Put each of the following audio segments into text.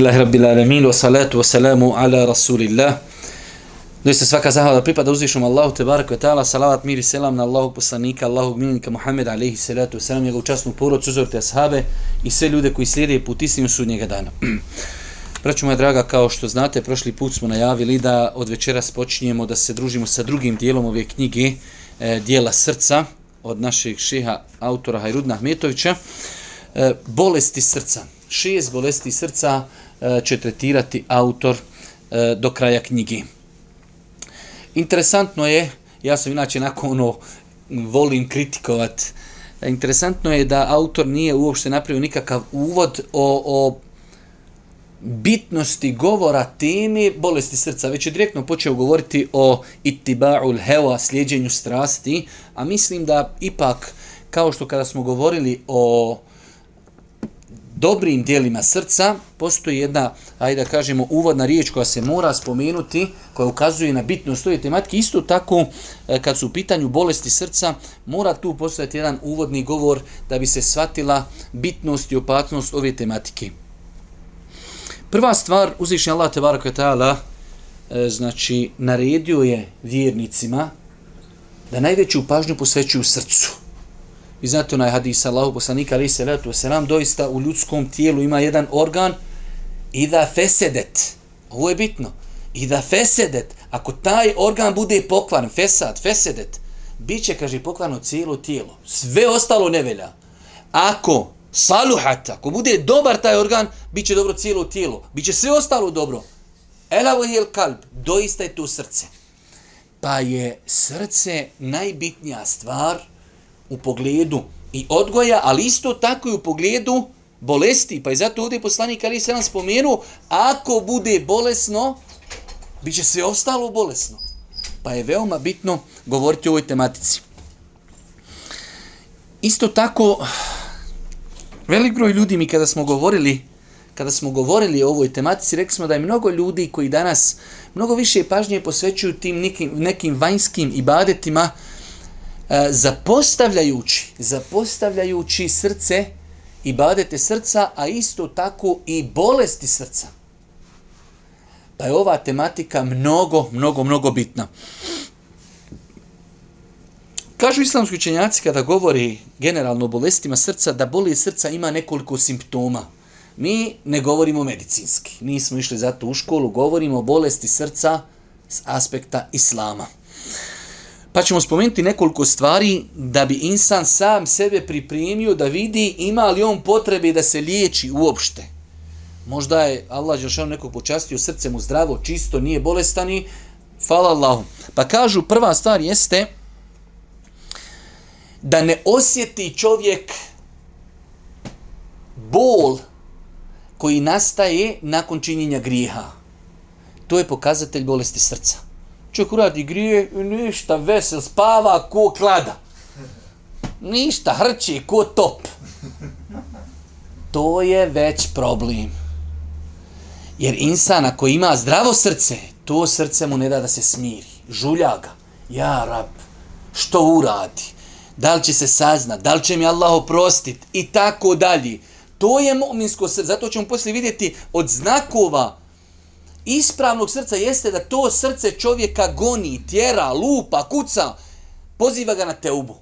Alhamdulillahi Rabbil Alamin wa salatu wa salamu ala Rasulillah Doista svaka zahvala pripada uzvišom Allahu te barakve ta'ala salavat mir i selam na Allahog poslanika Allahog milinika Muhammed alaihi salatu wa salam njegov častnu porod, suzorite ashave i sve ljude koji slijede put istinu su njega dana Braću moja draga, kao što znate prošli put smo najavili da od večera spočinjemo da se družimo sa drugim dijelom ove knjige e, dijela srca od našeg šeha autora Hajrudna Ahmetovića e, bolesti srca šest bolesti srca, E, će tretirati autor e, do kraja knjige. Interesantno je, ja sam inače nakon ono, volim kritikovat, interesantno je da autor nije uopšte napravio nikakav uvod o, o bitnosti govora temi bolesti srca, već je direktno počeo govoriti o itiba'ul heva, sljeđenju strasti, a mislim da ipak, kao što kada smo govorili o dobrim dijelima srca postoji jedna, ajde da kažemo, uvodna riječ koja se mora spomenuti, koja ukazuje na bitnost ove tematike. Isto tako, e, kad su u pitanju bolesti srca, mora tu postojati jedan uvodni govor da bi se shvatila bitnost i opatnost ove tematike. Prva stvar, uzvišnji Allah te baraka ta'ala, e, znači, naredio je vjernicima da najveću pažnju posvećuju srcu. I zato na hadis Allahu poslanika ali se letu selam doista u ljudskom tijelu ima jedan organ i da fesedet. Ovo je bitno. I da fesedet, ako taj organ bude pokvaren, fesad, fesedet, bit će, kaže, pokvarno cijelo tijelo. Sve ostalo nevelja. Ako saluhat, ako bude dobar taj organ, bit će dobro cijelo tijelo. Biće sve ostalo dobro. Elavo je kalb, doista je to srce. Pa je srce najbitnija stvar, uh, u pogledu i odgoja, ali isto tako i u pogledu bolesti. Pa je zato ovdje poslanik Ali se nam spomenuo, ako bude bolesno, bit će sve ostalo bolesno. Pa je veoma bitno govoriti o ovoj tematici. Isto tako, velik broj ljudi mi kada smo govorili kada smo govorili o ovoj tematici, rekli smo da je mnogo ljudi koji danas mnogo više pažnje posvećuju tim nekim, nekim vanjskim ibadetima, E, zapostavljajući, zapostavljajući srce i badete srca, a isto tako i bolesti srca. Pa je ova tematika mnogo, mnogo, mnogo bitna. Kažu islamski učenjaci kada govori generalno o bolestima srca, da boli srca ima nekoliko simptoma. Mi ne govorimo medicinski, nismo išli zato u školu, govorimo o bolesti srca s aspekta islama. Pa ćemo spomenuti nekoliko stvari da bi insan sam sebe pripremio da vidi ima li on potrebe da se liječi uopšte. Možda je Allah Đelšanu nekog počastio srce mu zdravo, čisto, nije bolestani. Hvala Allahu. Pa kažu prva stvar jeste da ne osjeti čovjek bol koji nastaje nakon činjenja griha. To je pokazatelj bolesti srca. Čovjek uradi grije i ništa, vesel, spava ko klada. Ništa, hrči ko top. To je već problem. Jer insana koji ima zdravo srce, to srce mu ne da da se smiri. Žulja ga. Ja, rab, što uradi? Da li će se saznat? Da li će mi Allah oprostit? I tako dalje. To je mu'minsko srce. Zato ćemo poslije vidjeti od znakova ispravnog srca jeste da to srce čovjeka goni, tjera, lupa, kuca, poziva ga na teubu.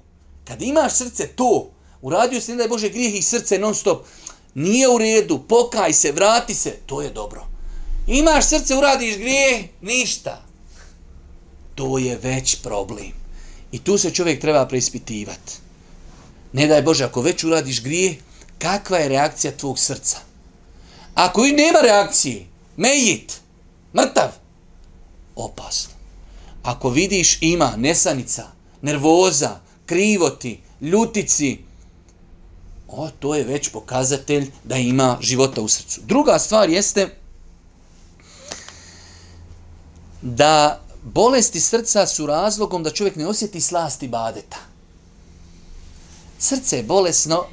Kad imaš srce to, uradio si, ne da je Bože grijeh i srce non stop, nije u redu, pokaj se, vrati se, to je dobro. Imaš srce, uradiš grijeh, ništa. To je već problem. I tu se čovjek treba preispitivati. Ne daj Bože, ako već uradiš grijeh, kakva je reakcija tvog srca? Ako i nema reakcije, mejit, mrtav. Opasno. Ako vidiš ima nesanica, nervoza, krivoti, ljutici, o, to je već pokazatelj da ima života u srcu. Druga stvar jeste da bolesti srca su razlogom da čovjek ne osjeti slasti badeta. Srce je bolesno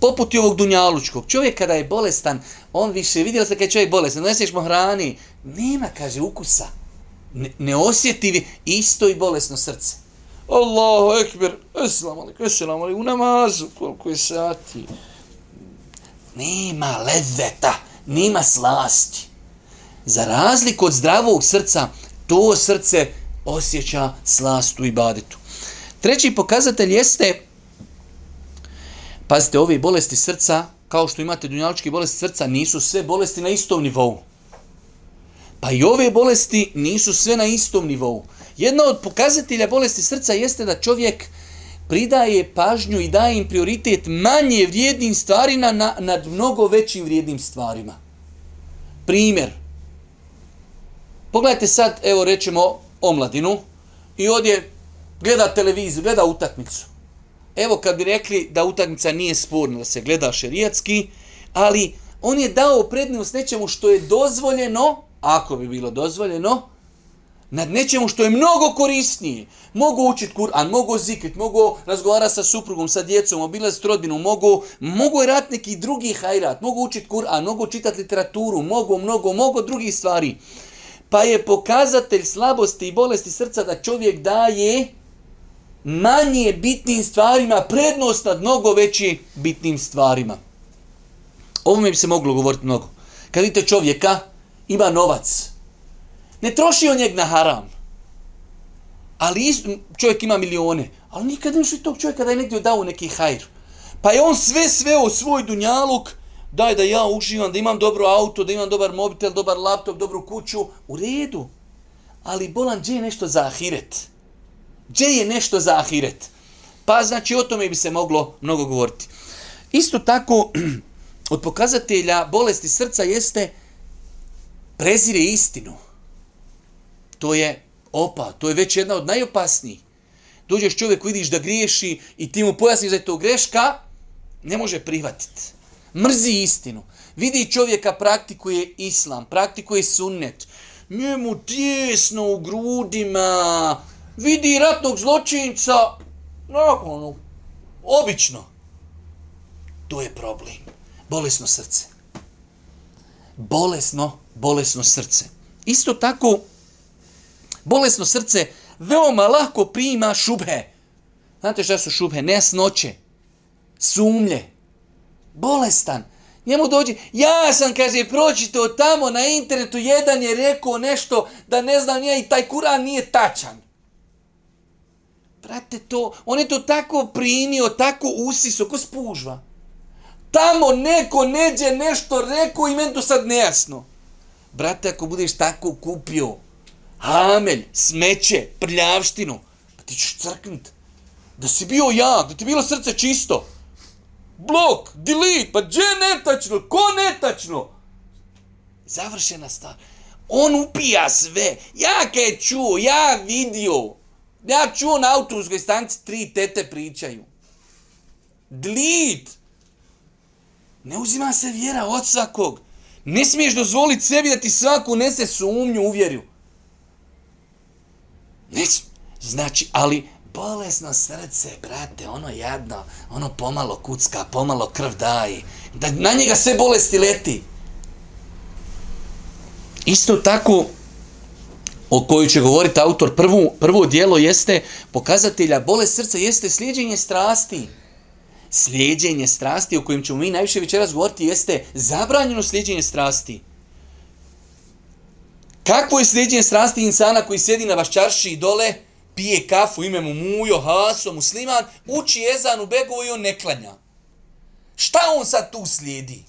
poput i ovog dunjalučkog. Čovjek kada je bolestan, on više vidjela se kada je čovjek bolestan, neseš mu hrani, nema, kaže, ukusa. Ne, ne osjeti isto i bolesno srce. Allahu ekber, eslamu alaikum, eslamu alaikum, u namazu, koliko je sati. Nema leveta, nema slasti. Za razliku od zdravog srca, to srce osjeća slastu i badetu. Treći pokazatelj jeste Pazite, ove bolesti srca, kao što imate dunjaločke bolesti srca, nisu sve bolesti na istom nivou. Pa i ove bolesti nisu sve na istom nivou. Jedna od pokazatelja bolesti srca jeste da čovjek pridaje pažnju i daje im prioritet manje vrijednim stvarima na, nad mnogo većim vrijednim stvarima. Primjer. Pogledajte sad, evo rećemo o mladinu i odje gleda televiziju, gleda utakmicu evo kad bi rekli da utakmica nije sporna, da se gleda šerijatski, ali on je dao prednost nečemu što je dozvoljeno, ako bi bilo dozvoljeno, nad nečemu što je mnogo korisnije. Mogu učit Kur'an, mogu zikrit, mogu razgovarati sa suprugom, sa djecom, obilaz s rodinu, mogu, mogu je rat neki drugi hajrat, mogu učit Kur'an, mogu čitati literaturu, mogu, mnogo, mogu drugih stvari. Pa je pokazatelj slabosti i bolesti srca da čovjek daje manje bitnim stvarima, prednost nad mnogo veći bitnim stvarima. Ovo mi bi se moglo govoriti mnogo. Kad vidite čovjeka, ima novac. Ne troši on njeg na haram. Ali is, čovjek ima milione. Ali nikad ne tog čovjeka da je negdje dao neki hajr. Pa je on sve sve u svoj dunjaluk, daj da ja uživam, da imam dobro auto, da imam dobar mobitel, dobar laptop, dobru kuću, u redu. Ali bolan, gdje je nešto za ahiret? gdje je nešto za ahiret. Pa znači o tome bi se moglo mnogo govoriti. Isto tako, od pokazatelja bolesti srca jeste prezire istinu. To je opa, to je već jedna od najopasnijih. Dođeš čovjek, vidiš da griješi i ti mu pojasniš da je to greška, ne može prihvatiti. Mrzi istinu. Vidi čovjeka, praktikuje islam, praktikuje sunnet. Njemu tjesno u grudima, vidi ratnog zločinca, onako, ono, obično, to je problem. Bolesno srce. Bolesno, bolesno srce. Isto tako, bolesno srce veoma lako prima šubhe. Znate šta su šubhe? Nesnoće, sumlje, bolestan. Njemu dođe, ja sam, kaže, pročito tamo na internetu, jedan je rekao nešto da ne znam nije i taj kuran nije tačan. Brate, to, on je to tako primio, tako usiso, ko spužva. Tamo neko neđe nešto rekao i meni to sad nejasno. Brate, ako budeš tako kupio hamelj, smeće, prljavštinu, pa ti ćeš crknut. Da si bio ja, da ti bilo srce čisto. Blok, delete, pa gdje netačno, ko netačno? Završena stvar. On upija sve. Ja kad je čuo, ja vidio, Ja čuo na autobuskoj stanci tri tete pričaju. Dlit! Ne uzima se vjera od svakog. Ne smiješ dozvoliti sebi da ti svaku nese sumnju, uvjerju. Ne sm... Znači, ali bolesno srce, brate, ono jadno, ono pomalo kucka, pomalo krv daje. Da na njega sve bolesti leti. Isto tako, o kojoj će govoriti autor prvu, prvo dijelo jeste pokazatelja bolest srca jeste slijedjenje strasti. Slijedjenje strasti o kojim ćemo mi najviše večeras govoriti jeste zabranjeno slijedjenje strasti. Kakvo je slijedjenje strasti insana koji sjedi na vaščarši i dole, pije kafu, ime mu Mujo, Haso, Musliman, uči jezan u begovu i on ne klanja. Šta on sad tu slijedi?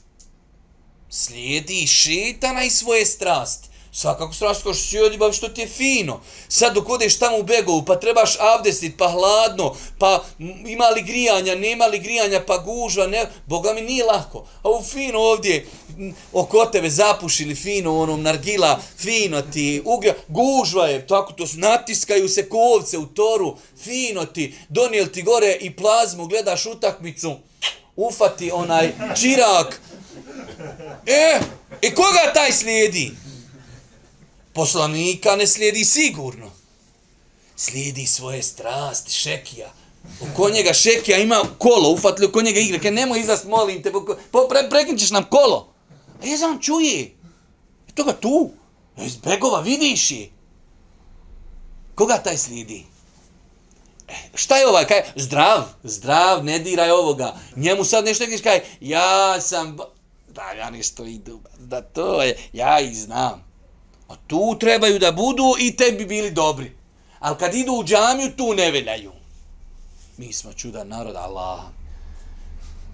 Slijedi šetana i svoje strasti. Svakako strast kao što si odi, što ti je fino. Sad dok odeš tamo u begovu, pa trebaš avdesit, pa hladno, pa ima li grijanja, nema li grijanja, pa gužva, ne, boga mi nije lako. A u fino ovdje, oko tebe zapušili fino, ono, nargila, fino ti, ugrija, gužva je, tako to su, natiskaju se kovce u toru, fino ti, donijel ti gore i plazmu, gledaš utakmicu, ufati onaj čirak. E, i koga taj slijedi? poslanika ne slijedi sigurno. Slijedi svoje strasti, šekija. Oko njega šekija ima kolo, ufatli oko njega igre. Kaj nemoj izast, molim te, pre, prekinčeš nam kolo. A je znam, čuje. E to ga tu. E iz begova vidiš je. Koga taj slijedi? E, šta je ovaj? Kaj, zdrav, zdrav, ne diraj ovoga. Njemu sad nešto gdješ, kaj, ja sam... Da, ja nešto idu, da to je, ja i znam. A pa tu trebaju da budu i te bi bili dobri. Ali kad idu u džamiju, tu ne veljaju. Mi smo čudan narod, Allah.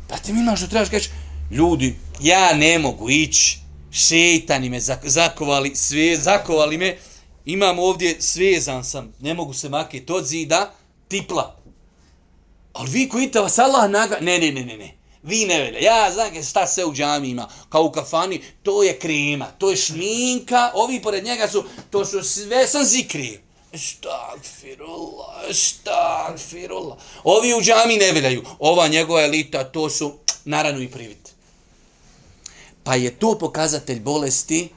Pa ti mi imaš što trebaš, kažeš, ljudi, ja ne mogu ići, šeitani me zakovali, sve, zakovali me, imam ovdje, svezan sam, ne mogu se maknuti od zida, tipla. Ali vi koji te vas Allah nagra... Ne, ne, ne, ne, ne. Vi ne velja. Ja znam kad šta sve u džamijima, kao u kafani, to je krema, to je šminka, ovi pored njega su, to su sve, sam zikri. Stagfirullah, stagfirullah. Ovi u džami ne veljaju. Ova njegova elita, to su naranu i privit. Pa je to pokazatelj bolesti,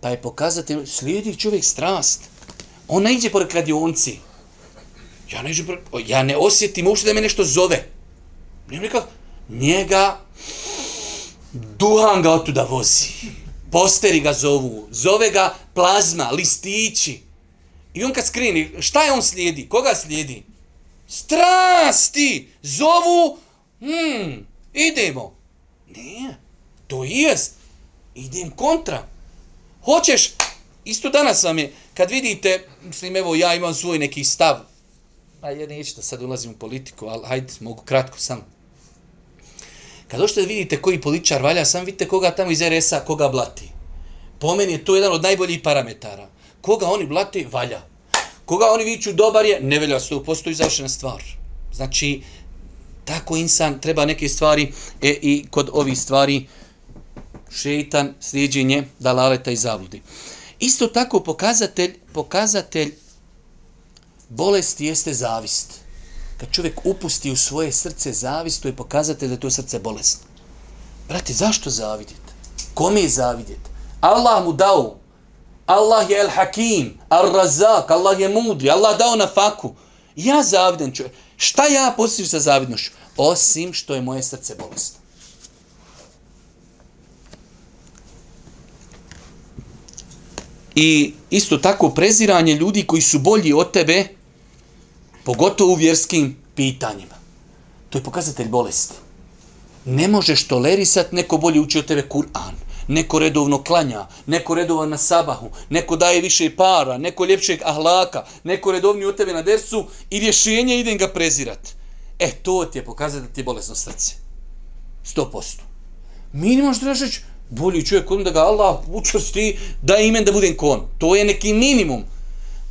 pa je pokazatelj, slijedi čovjek strast. On ne iđe pored kradionci. Ja ne, ja ne osjetim uopšte da me nešto zove. Nijem nikak, njega duhan ga otuda vozi. Posteri ga zovu. Zove ga plazma, listići. I on kad skrini, šta je on slijedi? Koga slijedi? Strasti! Zovu! Hmm, idemo. Nije, to i jest. Idem kontra. Hoćeš, isto danas vam je, kad vidite, mislim, evo, ja imam svoj neki stav, a pa ja neću da sad ulazim u politiku, ali hajde, mogu kratko samo. Kad došte da vidite koji političar valja, sam vidite koga tamo iz RS-a, koga blati. Po meni je to jedan od najboljih parametara. Koga oni blati, valja. Koga oni viću, dobar je, ne velja 100%, izašena stvar. Znači, tako insan treba neke stvari e, i kod ovih stvari šeitan, slijedjenje, dalaleta i zabludi. Isto tako pokazatelj, pokazatelj bolesti jeste zavist. Zavist. Kad čovjek upusti u svoje srce zavist, to je pokazatelj da je to srce bolesno. Brate, zašto zavidite? Kome je zavidjet? Allah mu dao. Allah je el-Hakim, al-Razak, Allah je mudri, Allah dao na faku. Ja zavidan čovjek. Šta ja postižu sa zavidnošću? Osim što je moje srce bolesno. I isto tako preziranje ljudi koji su bolji od tebe, pogotovo u vjerskim pitanjima. To je pokazatelj bolesti. Ne možeš tolerisat neko bolje uči od tebe Kur'an, neko redovno klanja, neko redovan na sabahu, neko daje više para, neko ljepšeg ahlaka, neko redovni od tebe na dersu i rješenje idem ga prezirat. E, to ti je pokazati da ti je bolesno srce. 100%. Mi ne možeš reći, bolji čovjek kod da ga Allah učvrsti, da imen da budem kon. To je neki minimum.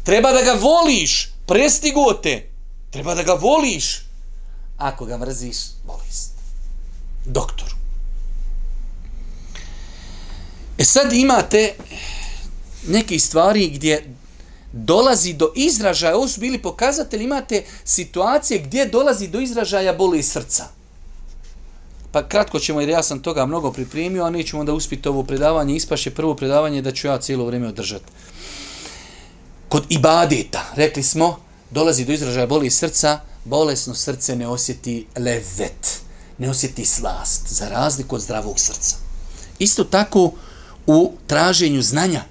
Treba da ga voliš, prestigo te, treba da ga voliš. Ako ga mrziš, bolest. Doktor. E sad imate neke stvari gdje dolazi do izražaja, ovo su bili pokazatelji, imate situacije gdje dolazi do izražaja boli srca. Pa kratko ćemo, jer ja sam toga mnogo pripremio, a nećemo onda uspjeti ovo predavanje, ispaše prvo predavanje da ću ja cijelo vrijeme održati kod ibadeta, rekli smo, dolazi do izražaja boli srca, bolesno srce ne osjeti levet, ne osjeti slast, za razliku od zdravog srca. Isto tako u traženju znanja,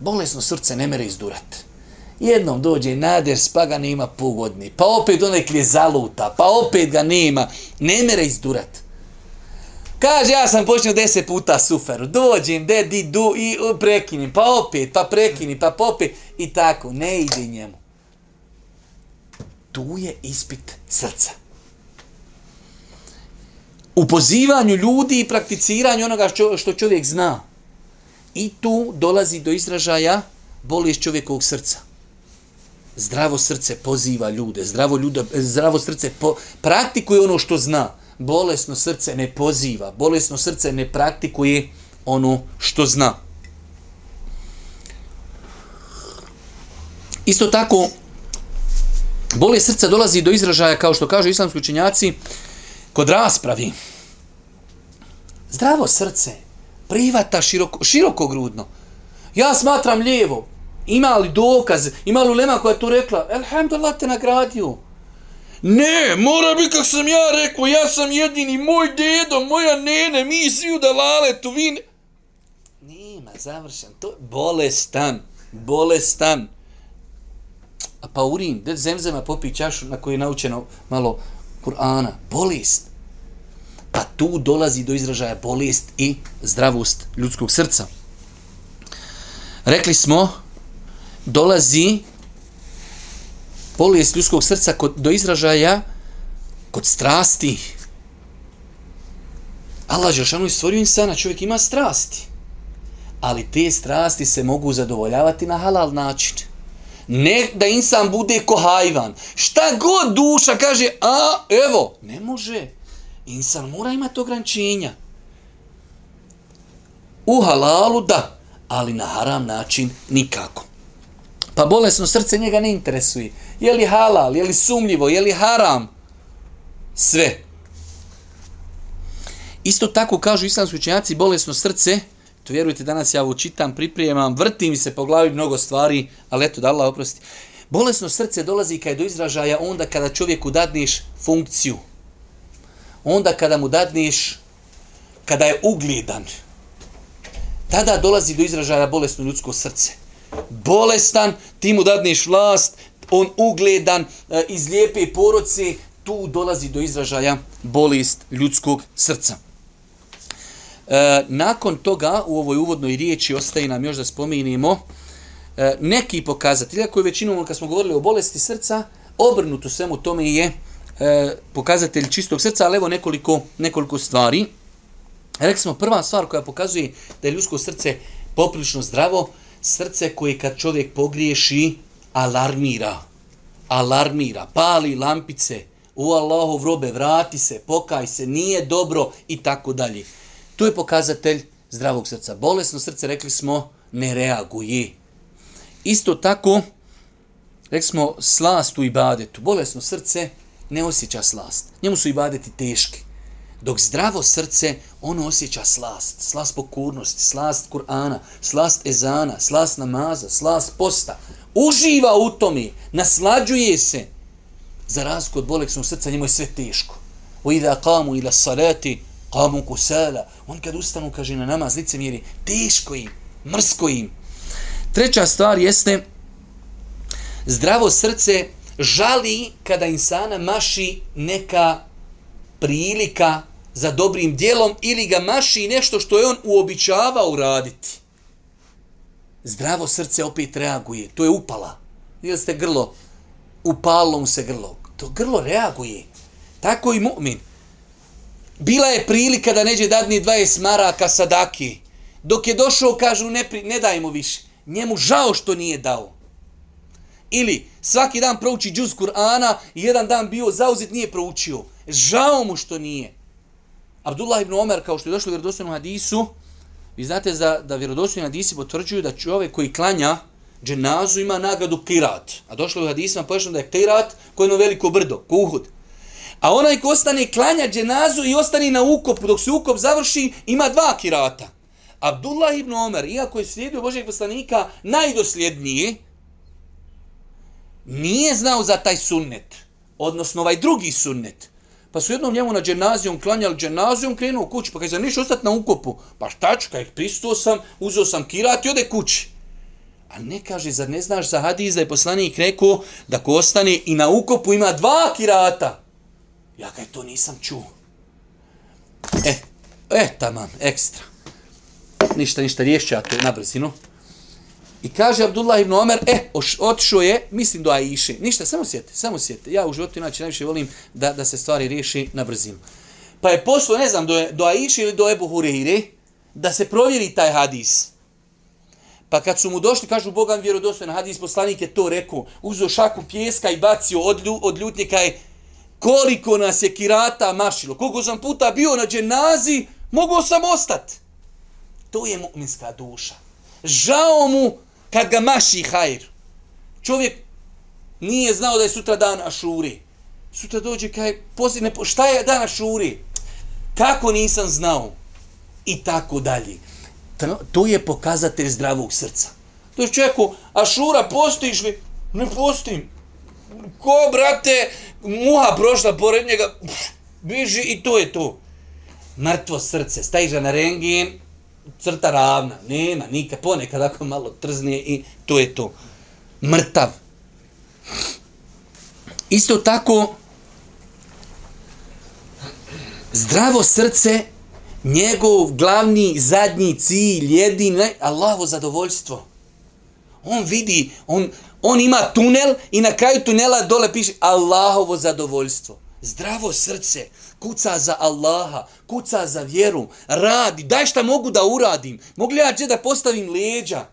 bolesno srce ne mere izdurat. Jednom dođe nader, pa ga nema pogodni, pa opet onaj klje zaluta, pa opet ga nema, ne mere izdurat. Kaže, ja sam počneo deset puta suferu. Dođem, de, di, du, i prekinim. Pa opet, pa prekini, pa popet. I tako, ne ide njemu. Tu je ispit srca. U pozivanju ljudi i prakticiranju onoga što čovjek zna. I tu dolazi do izražaja bolest čovjekovog srca. Zdravo srce poziva ljude. Zdravo, ljude, zdravo srce po, praktikuje ono što zna. Zdravo srce bolesno srce ne poziva, bolesno srce ne praktikuje ono što zna. Isto tako, bolest srca dolazi do izražaja, kao što kažu islamski učinjaci, kod raspravi. Zdravo srce, privata široko, širokogrudno. Ja smatram lijevo, ima li dokaz, ima li ulema koja je tu rekla, elhamdulillah te nagradio, Ne, mora bi kak sam ja rekao, ja sam jedini, moj dedo, moja nene, mi svi u dalale, tu vi ne... Nima, završen, to je bolestan, bolestan. A pa urin, da zemzema popi čašu na kojoj je naučeno malo Kur'ana, bolest. Pa tu dolazi do izražaja bolest i zdravost ljudskog srca. Rekli smo, dolazi bolest ljudskog srca kod, do izražaja kod strasti. Allah Žešanu je stvorio insana, čovjek ima strasti. Ali te strasti se mogu zadovoljavati na halal način. Ne da insan bude ko hajvan. Šta god duša kaže, a evo, ne može. Insan mora imati ograničenja. U halalu da, ali na haram način nikako. Pa bolesno srce njega ne interesuje. Je li halal, je li sumljivo, je li haram? Sve. Isto tako kažu islamski učenjaci, bolesno srce, to vjerujte danas ja ovo čitam, pripremam, vrti mi se po glavi mnogo stvari, ali eto da Allah oprosti. Bolesno srce dolazi kada je do izražaja onda kada čovjeku dadneš funkciju. Onda kada mu dadneš, kada je ugledan. Tada dolazi do izražaja bolesno ljudsko srce bolestan, ti mu dadneš vlast, on ugledan, eh, iz lijepe poroci, tu dolazi do izražaja bolest ljudskog srca. E, nakon toga, u ovoj uvodnoj riječi ostaje nam još da spominimo e, eh, neki pokazatelja koji većinom, kad smo govorili o bolesti srca, obrnuto svemu tome je e, pokazatelj čistog srca, ali evo nekoliko, nekoliko stvari. Rekli smo, prva stvar koja pokazuje da je ljudsko srce poprilično zdravo, srce koje kad čovjek pogriješi, alarmira. Alarmira, pali lampice, u Allahov robe, vrati se, pokaj se, nije dobro i tako dalje. Tu je pokazatelj zdravog srca. Bolesno srce, rekli smo, ne reaguje. Isto tako, rekli smo, slast u ibadetu. Bolesno srce ne osjeća slast. Njemu su ibadeti teški. Dok zdravo srce, ono osjeća slast, slast pokurnosti, slast Kur'ana, slast ezana, slast namaza, slast posta. Uživa u tome, naslađuje se. Za razliku od bolesnog srca, njemu je sve teško. O ida kamu ila salati, kamu kusala. On kad ustanu, kaže na namaz, lice mjeri, teško im, mrsko im. Treća stvar jeste, zdravo srce žali kada insana maši neka prilika za dobrim dijelom ili ga maši nešto što je on uobičavao uraditi. Zdravo srce opet reaguje. To je upala. Vidjeli ste grlo? Upalo mu se grlo. To grlo reaguje. Tako i mu'min. Bila je prilika da neđe dadni 20 maraka sadaki. Dok je došao, kažu, ne, pri, ne dajmo više. Njemu žao što nije dao. Ili svaki dan prouči džuz Kur'ana i jedan dan bio zauzit, nije proučio. Žao mu što nije. Abdullah ibn Omer, kao što je došlo u vjerodosljenom hadisu, vi znate za, da vjerodosljeni hadisi potvrđuju da čovjek koji klanja dženazu ima nagradu kirat. A došlo je u hadisima pojašnjeno da je kirat koji je na veliko brdo, kuhud. A onaj ko ostane klanja dženazu i ostane na ukopu, dok se ukop završi, ima dva kirata. Abdullah ibn Omer, iako je slijedio Božeg poslanika najdosljedniji, nije znao za taj sunnet, odnosno ovaj drugi sunnet. Pa su jednom njemu na dženazijom klanjali dženazijom, krenuo u kući, pa kaže, niš ostati na ukopu. Pa šta ću, kaj pristuo sam, uzeo sam kirat i ode kući. A ne kaže, zar ne znaš za hadiz da je poslanik rekao da ko ostane i na ukopu ima dva kirata. Ja kaj to nisam čuo. E, e, tamam, ekstra. Ništa, ništa, riješću ja to na brzinu. No? I kaže Abdullah ibn Omer, eh, otišao je, mislim do Aiše. Ništa, samo sjeti, samo sjeti. Ja u životu inače najviše volim da, da se stvari riješi na brzinu. Pa je poslo, ne znam, do, do Aiše ili do Ebu Hureyre, da se provjeri taj hadis. Pa kad su mu došli, kažu Bogan vjerodostojen hadis, poslanik je to rekao, uzeo šaku pjeska i bacio od, lju, od ljutnjika je koliko nas je kirata mašilo, koliko sam puta bio na dženazi, mogu sam ostati. To je mu'minska duša. Žao mu kad ga maši hajr. Čovjek nije znao da je sutra dan Ašuri. Sutra dođe kaj, poziv, ne, šta je dan Ašuri? Kako nisam znao? I tako dalje. To je pokazatelj zdravog srca. To je čovjeku, Ašura, postiš li? Ne postim. Ko, brate, muha prošla pored njega, Uf, biži i to je to. Mrtvo srce, stajiš na rengin, crta ravna, nema nika, ponekad ako malo trznije i to je to. Mrtav. Isto tako, zdravo srce, njegov glavni zadnji cilj, jedine, Allahovo zadovoljstvo. On vidi, on, on ima tunel i na kraju tunela dole piše Allahovo zadovoljstvo. Zdravo srce. Zdravo srce kuca za Allaha, kuca za vjeru, radi, daj šta mogu da uradim, mogu li ja da postavim leđa?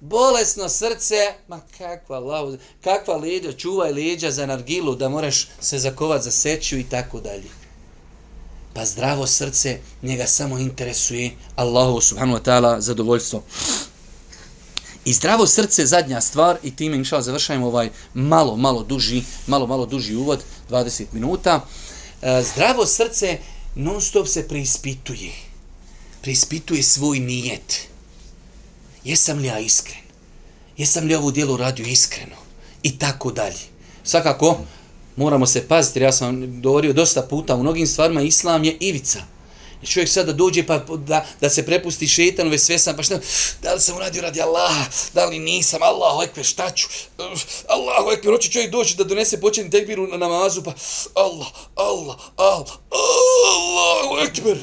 Bolesno srce, ma kakva, lao, kakva leđa, čuvaj leđa za nargilu da moraš se zakovat za seću i tako dalje. Pa zdravo srce, njega samo interesuje Allahu subhanu wa ta'ala zadovoljstvo. I zdravo srce, zadnja stvar, i time, inša, završajmo ovaj malo, malo duži, malo, malo duži uvod, 20 minuta. Uh, E, zdravo srce non stop se preispituje. Preispituje svoj nijet. Jesam li ja iskren? Jesam li ovu dijelu radio iskreno? I tako dalje. Svakako, moramo se paziti, jer ja sam govorio dosta puta, u mnogim stvarima islam je ivica. I čovjek sad da dođe pa da, da se prepusti šetanu, već sve sam, pa šta, da li sam uradio radi Allaha, da li nisam, Allahu ekber, šta ću, Allahu ekber, hoće čovjek doći da donese početni tekbir na namazu, pa Allah, Allah, Allah, Allahu ekber.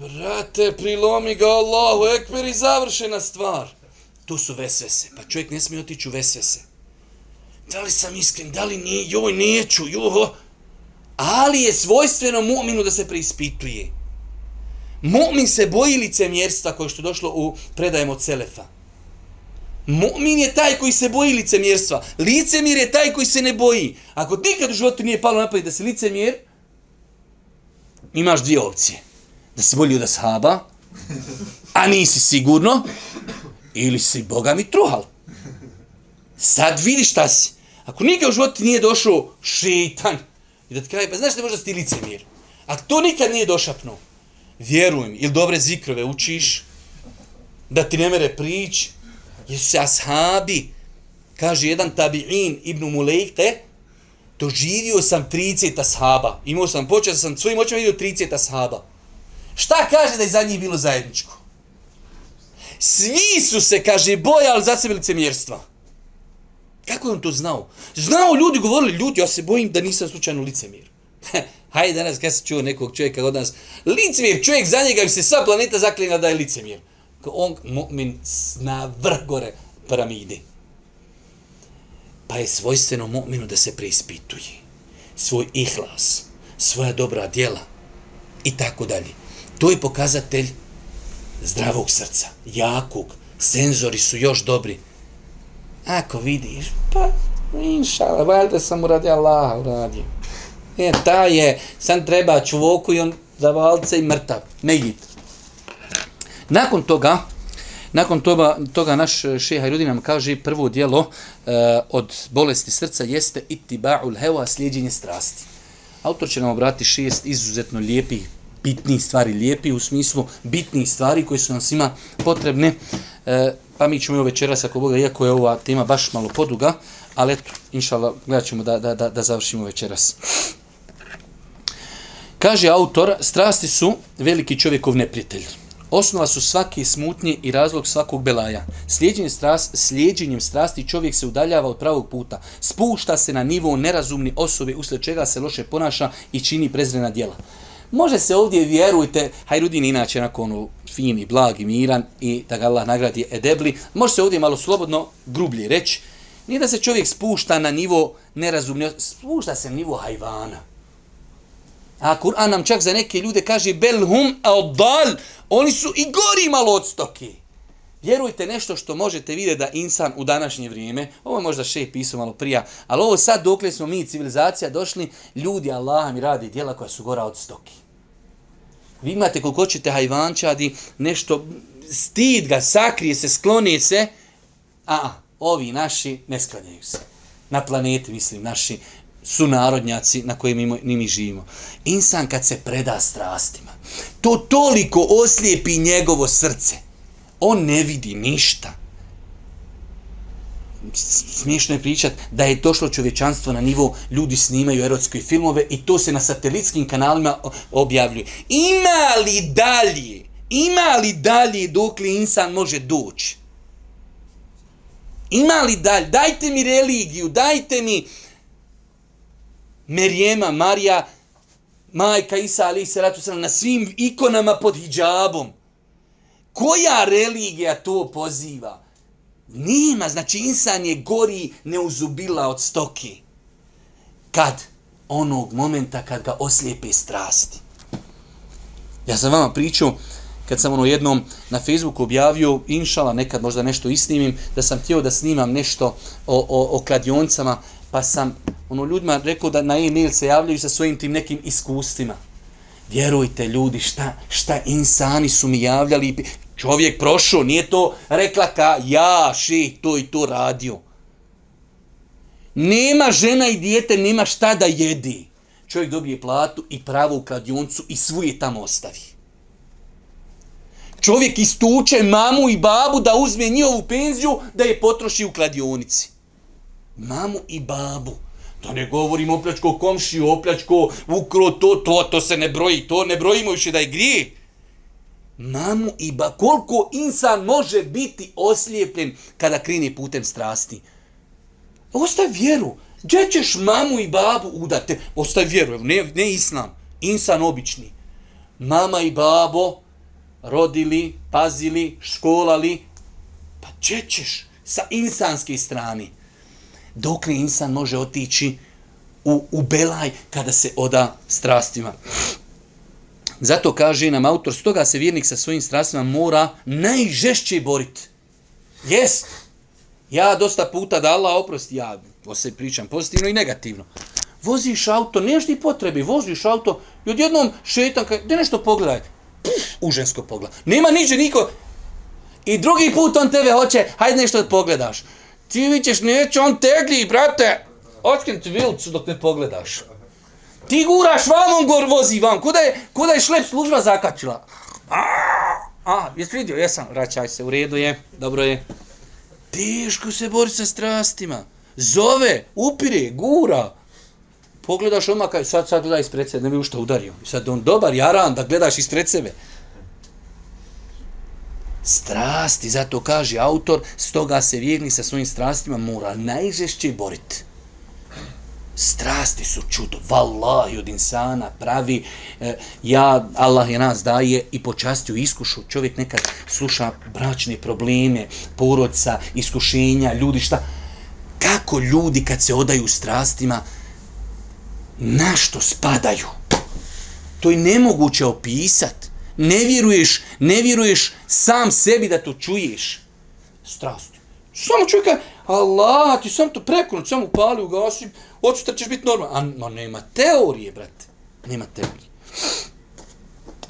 Brate, prilomi ga Allahu ekber i završena stvar. To su vesvese, pa čovjek ne smije otići u vesvese. Da li sam iskren, da li nije, joj, neću, joho. Ali je svojstveno mu'minu da se preispituje. Mu'min se boji licemjerstva koje što je došlo u predajem od Selefa. Mu'min je taj koji se boji licemjerstva. Licemir je taj koji se ne boji. Ako nikad u životu nije palo napad da se licemjer, imaš dvije opcije. Da se bolji od ashaba, a nisi sigurno, ili si Boga mi truhal. Sad vidi šta si. Ako nikad u životu nije došao šeitan, i da ti kraj, pa znaš da možda si ti licemjer. Ako to nikad nije došapnuo, vjeruj mi, ili dobre zikrove učiš, da ti ne mere prić, jer se ashabi, kaže jedan tabi'in ibn Mulejte, doživio sam 30 ashaba. Imao sam počet, sam svojim očima vidio 30 ashaba. Šta kaže da je za njih bilo zajedničko? Svi su se, kaže, bojali za sebe licemjerstva. Kako je on to znao? Znao ljudi, govorili ljudi, ja se bojim da nisam slučajno licemjer. Hajde danas kad se čuo nekog čovjeka od nas, licemir čovjek za njega bi se sva planeta zaklinila da je licemir. On mu'min na vrh gore piramide. Pa je svojstveno mu'minu da se preispituje. Svoj ihlas, svoja dobra djela i tako dalje. To je pokazatelj zdravog srca, jakog. Senzori su još dobri. Ako vidiš, pa inšala, valjda sam uradio Allaha, uradio. E, ta je, sam treba čuvoku i on zavalce i mrtav. Megit. Nakon toga, nakon toga, toga naš e, šeha Rudi nam kaže prvo dijelo e, od bolesti srca jeste itiba'ul heva, slijedjenje strasti. Autor će nam obrati šest izuzetno lijepih bitni stvari lijepi u smislu bitni stvari koje su nam svima potrebne. E, pa mi ćemo i večeras, ako Boga, iako je ova tema baš malo poduga, ali eto, inšala, gledat ćemo da, da, da, da završimo večeras. E, Kaže autor, strasti su veliki čovjekov neprijatelj. Osnova su svake smutnje i razlog svakog belaja. Slijedjenjem strast, slijedjenjem strasti čovjek se udaljava od pravog puta, spušta se na nivo nerazumni osobe usled čega se loše ponaša i čini prezrena djela. Može se ovdje, vjerujte, Hajrudin inače onako ono fin i blag i miran i da ga Allah nagradi edebli, može se ovdje malo slobodno grublje reći, nije da se čovjek spušta na nivo nerazumni spušta se na nivo hajvana. A Kur'an nam čak za neke ljude kaže belhum al oni su i gori malo od stoki. Vjerujte nešto što možete vidjeti da insan u današnje vrijeme, ovo je možda še pisao malo prija, ali ovo sad dok li smo mi civilizacija došli, ljudi Allah mi radi dijela koja su gora od stoki. Vi imate koliko ćete hajvančadi, nešto stid ga, sakrije se, skloni se, a ovi naši ne sklanjaju se. Na planeti, mislim, naši, su narodnjaci na kojim mi, mi živimo. Insan kad se preda strastima, to toliko oslijepi njegovo srce. On ne vidi ništa. Smiješno je pričat da je došlo čovječanstvo na nivo ljudi snimaju erotske filmove i to se na satelitskim kanalima objavljuje. Ima li dalje? Ima li dalje dok li insan može doći? Ima li dalje? Dajte mi religiju, dajte mi... Uh, Merijema, Marija, majka Isa, ali i Salatu Salam, na svim ikonama pod hijabom. Koja religija to poziva? Nima, znači insan je gori neuzubila od stoki. Kad? Onog momenta kad ga oslijepe strasti. Ja sam vama pričao, kad sam ono jednom na Facebooku objavio, inšala, nekad možda nešto isnimim, da sam htio da snimam nešto o, o, o kladioncama, pa sam ono ljudima rekao da na e-mail se javljaju sa svojim tim nekim iskustvima. Vjerujte ljudi, šta, šta insani su mi javljali, čovjek prošao, nije to rekla ka ja ši to i to radio. Nema žena i dijete, nema šta da jedi. Čovjek dobije platu i pravu kladioncu i svu je tamo ostavi. Čovjek istuče mamu i babu da uzme njihovu penziju da je potroši u kladionici mamu i babu. To ne govorimo opljačko komšiju, opljačko ukro, to, to, to se ne broji, to ne brojimo više da je grije. Mamu i ba, koliko insan može biti oslijepljen kada krini putem strasti? Ostaj vjeru, gdje ćeš mamu i babu udate? Ostaj vjeru, ne, ne islam, insan obični. Mama i babo rodili, pazili, školali, pa gdje ćeš sa insanske strane? dok ne insan može otići u, u belaj kada se oda strastima. Zato kaže nam autor, stoga se vjernik sa svojim strastima mora najžešće boriti. Jes, ja dosta puta da Allah oprosti, ja o se pričam pozitivno i negativno. Voziš auto, nemaš ti potrebi, voziš auto i odjednom šetam, kaj, gdje nešto pogledaj? u žensko pogled. Nema niđe niko. I drugi put on tebe hoće, hajde nešto da pogledaš. Ti vićeš, neće, on tegli, brate. Otkrim ti vilcu dok ne pogledaš. Ti guraš vam, on gor vozi vam. Kuda je, kuda je šlep služba zakačila? A, a jesi vidio? Jesam, vraćaj se, u redu je, dobro je. Teško se bori sa strastima. Zove, upire, gura. Pogledaš odmah, sad, sad gleda ispred sebe, ne bi ušta udario. Sad on dobar, jaran, da gledaš ispred sebe strasti, zato kaže autor, stoga se vjernik sa svojim strastima mora najžešće boriti. Strasti su čudo, vallahi od insana pravi, e, ja, Allah je nas daje i počastio iskušu, čovjek nekad sluša bračne probleme, porodca, iskušenja, ljudi šta, kako ljudi kad se odaju strastima, na što spadaju? To je nemoguće opisati ne vjeruješ, ne vjeruješ sam sebi da to čuješ. Strast. Samo čovjeka, Allah, ti sam to prekonut, sam upali, ugasim, odsutra ćeš biti normal. A no, nema teorije, brate. Nema teorije.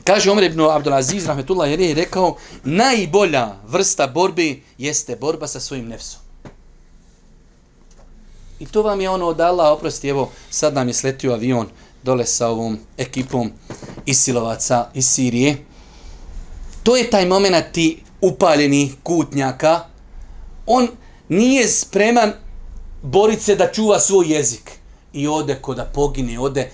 Kaže Omer ibn Abdulaziz, rahmetullah, jer je rekao, najbolja vrsta borbe jeste borba sa svojim nefsom. I to vam je ono od Allah, oprosti, evo, sad nam je sletio avion, dole sa ovom ekipom iz Silovaca, iz Sirije. To je taj moment ti upaljeni kutnjaka. On nije spreman boriti se da čuva svoj jezik. I ode ko da pogine, ode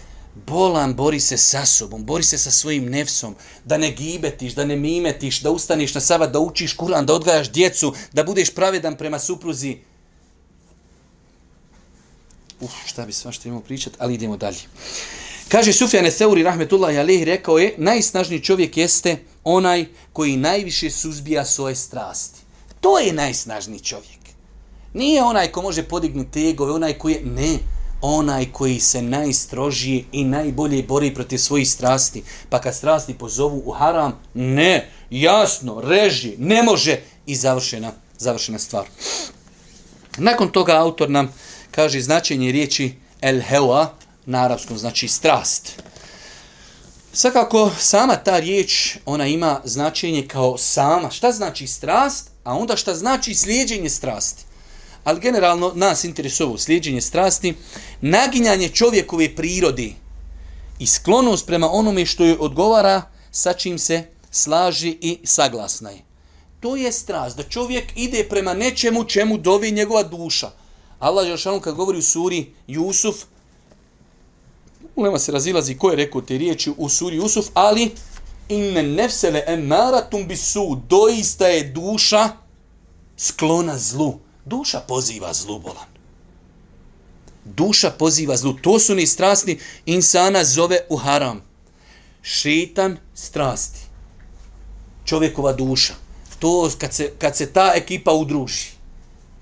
bolan, bori se sa sobom, bori se sa svojim nefsom, da ne gibetiš, da ne mimetiš, da ustaneš na sabat, da učiš kuran, da odgajaš djecu, da budeš pravedan prema supruzi. Uf, šta bi svašta imao pričat, ali idemo dalje. Uh, Kaže Sufjane Theuri rahmetullahi alihi, rekao je, najsnažniji čovjek jeste onaj koji najviše suzbija svoje strasti. To je najsnažniji čovjek. Nije onaj ko može podignuti tegove, onaj koji je, ne, onaj koji se najstrožije i najbolje bori protiv svojih strasti. Pa kad strasti pozovu u haram, ne, jasno, reži, ne može i završena, završena stvar. Nakon toga autor nam kaže značenje riječi el-hewa, na arapskom znači strast. Svakako, sama ta riječ, ona ima značenje kao sama. Šta znači strast, a onda šta znači slijedženje strasti? Ali generalno nas interesuje ovo slijedženje strasti, naginjanje čovjekove prirode i sklonost prema onome što je odgovara sa čim se slaži i saglasna je. To je strast, da čovjek ide prema nečemu čemu dovi njegova duša. Allah Jošanu kad govori u suri Jusuf, Ulema se razilazi ko je rekao te riječi u suri Usuf, ali inne nefsele emaratum bisu, doista je duša sklona zlu. Duša poziva zlu, bolan. Duša poziva zlu. To su ni strasti insana zove u haram. Šetan strasti. Čovjekova duša. To kad se, kad se ta ekipa udruži,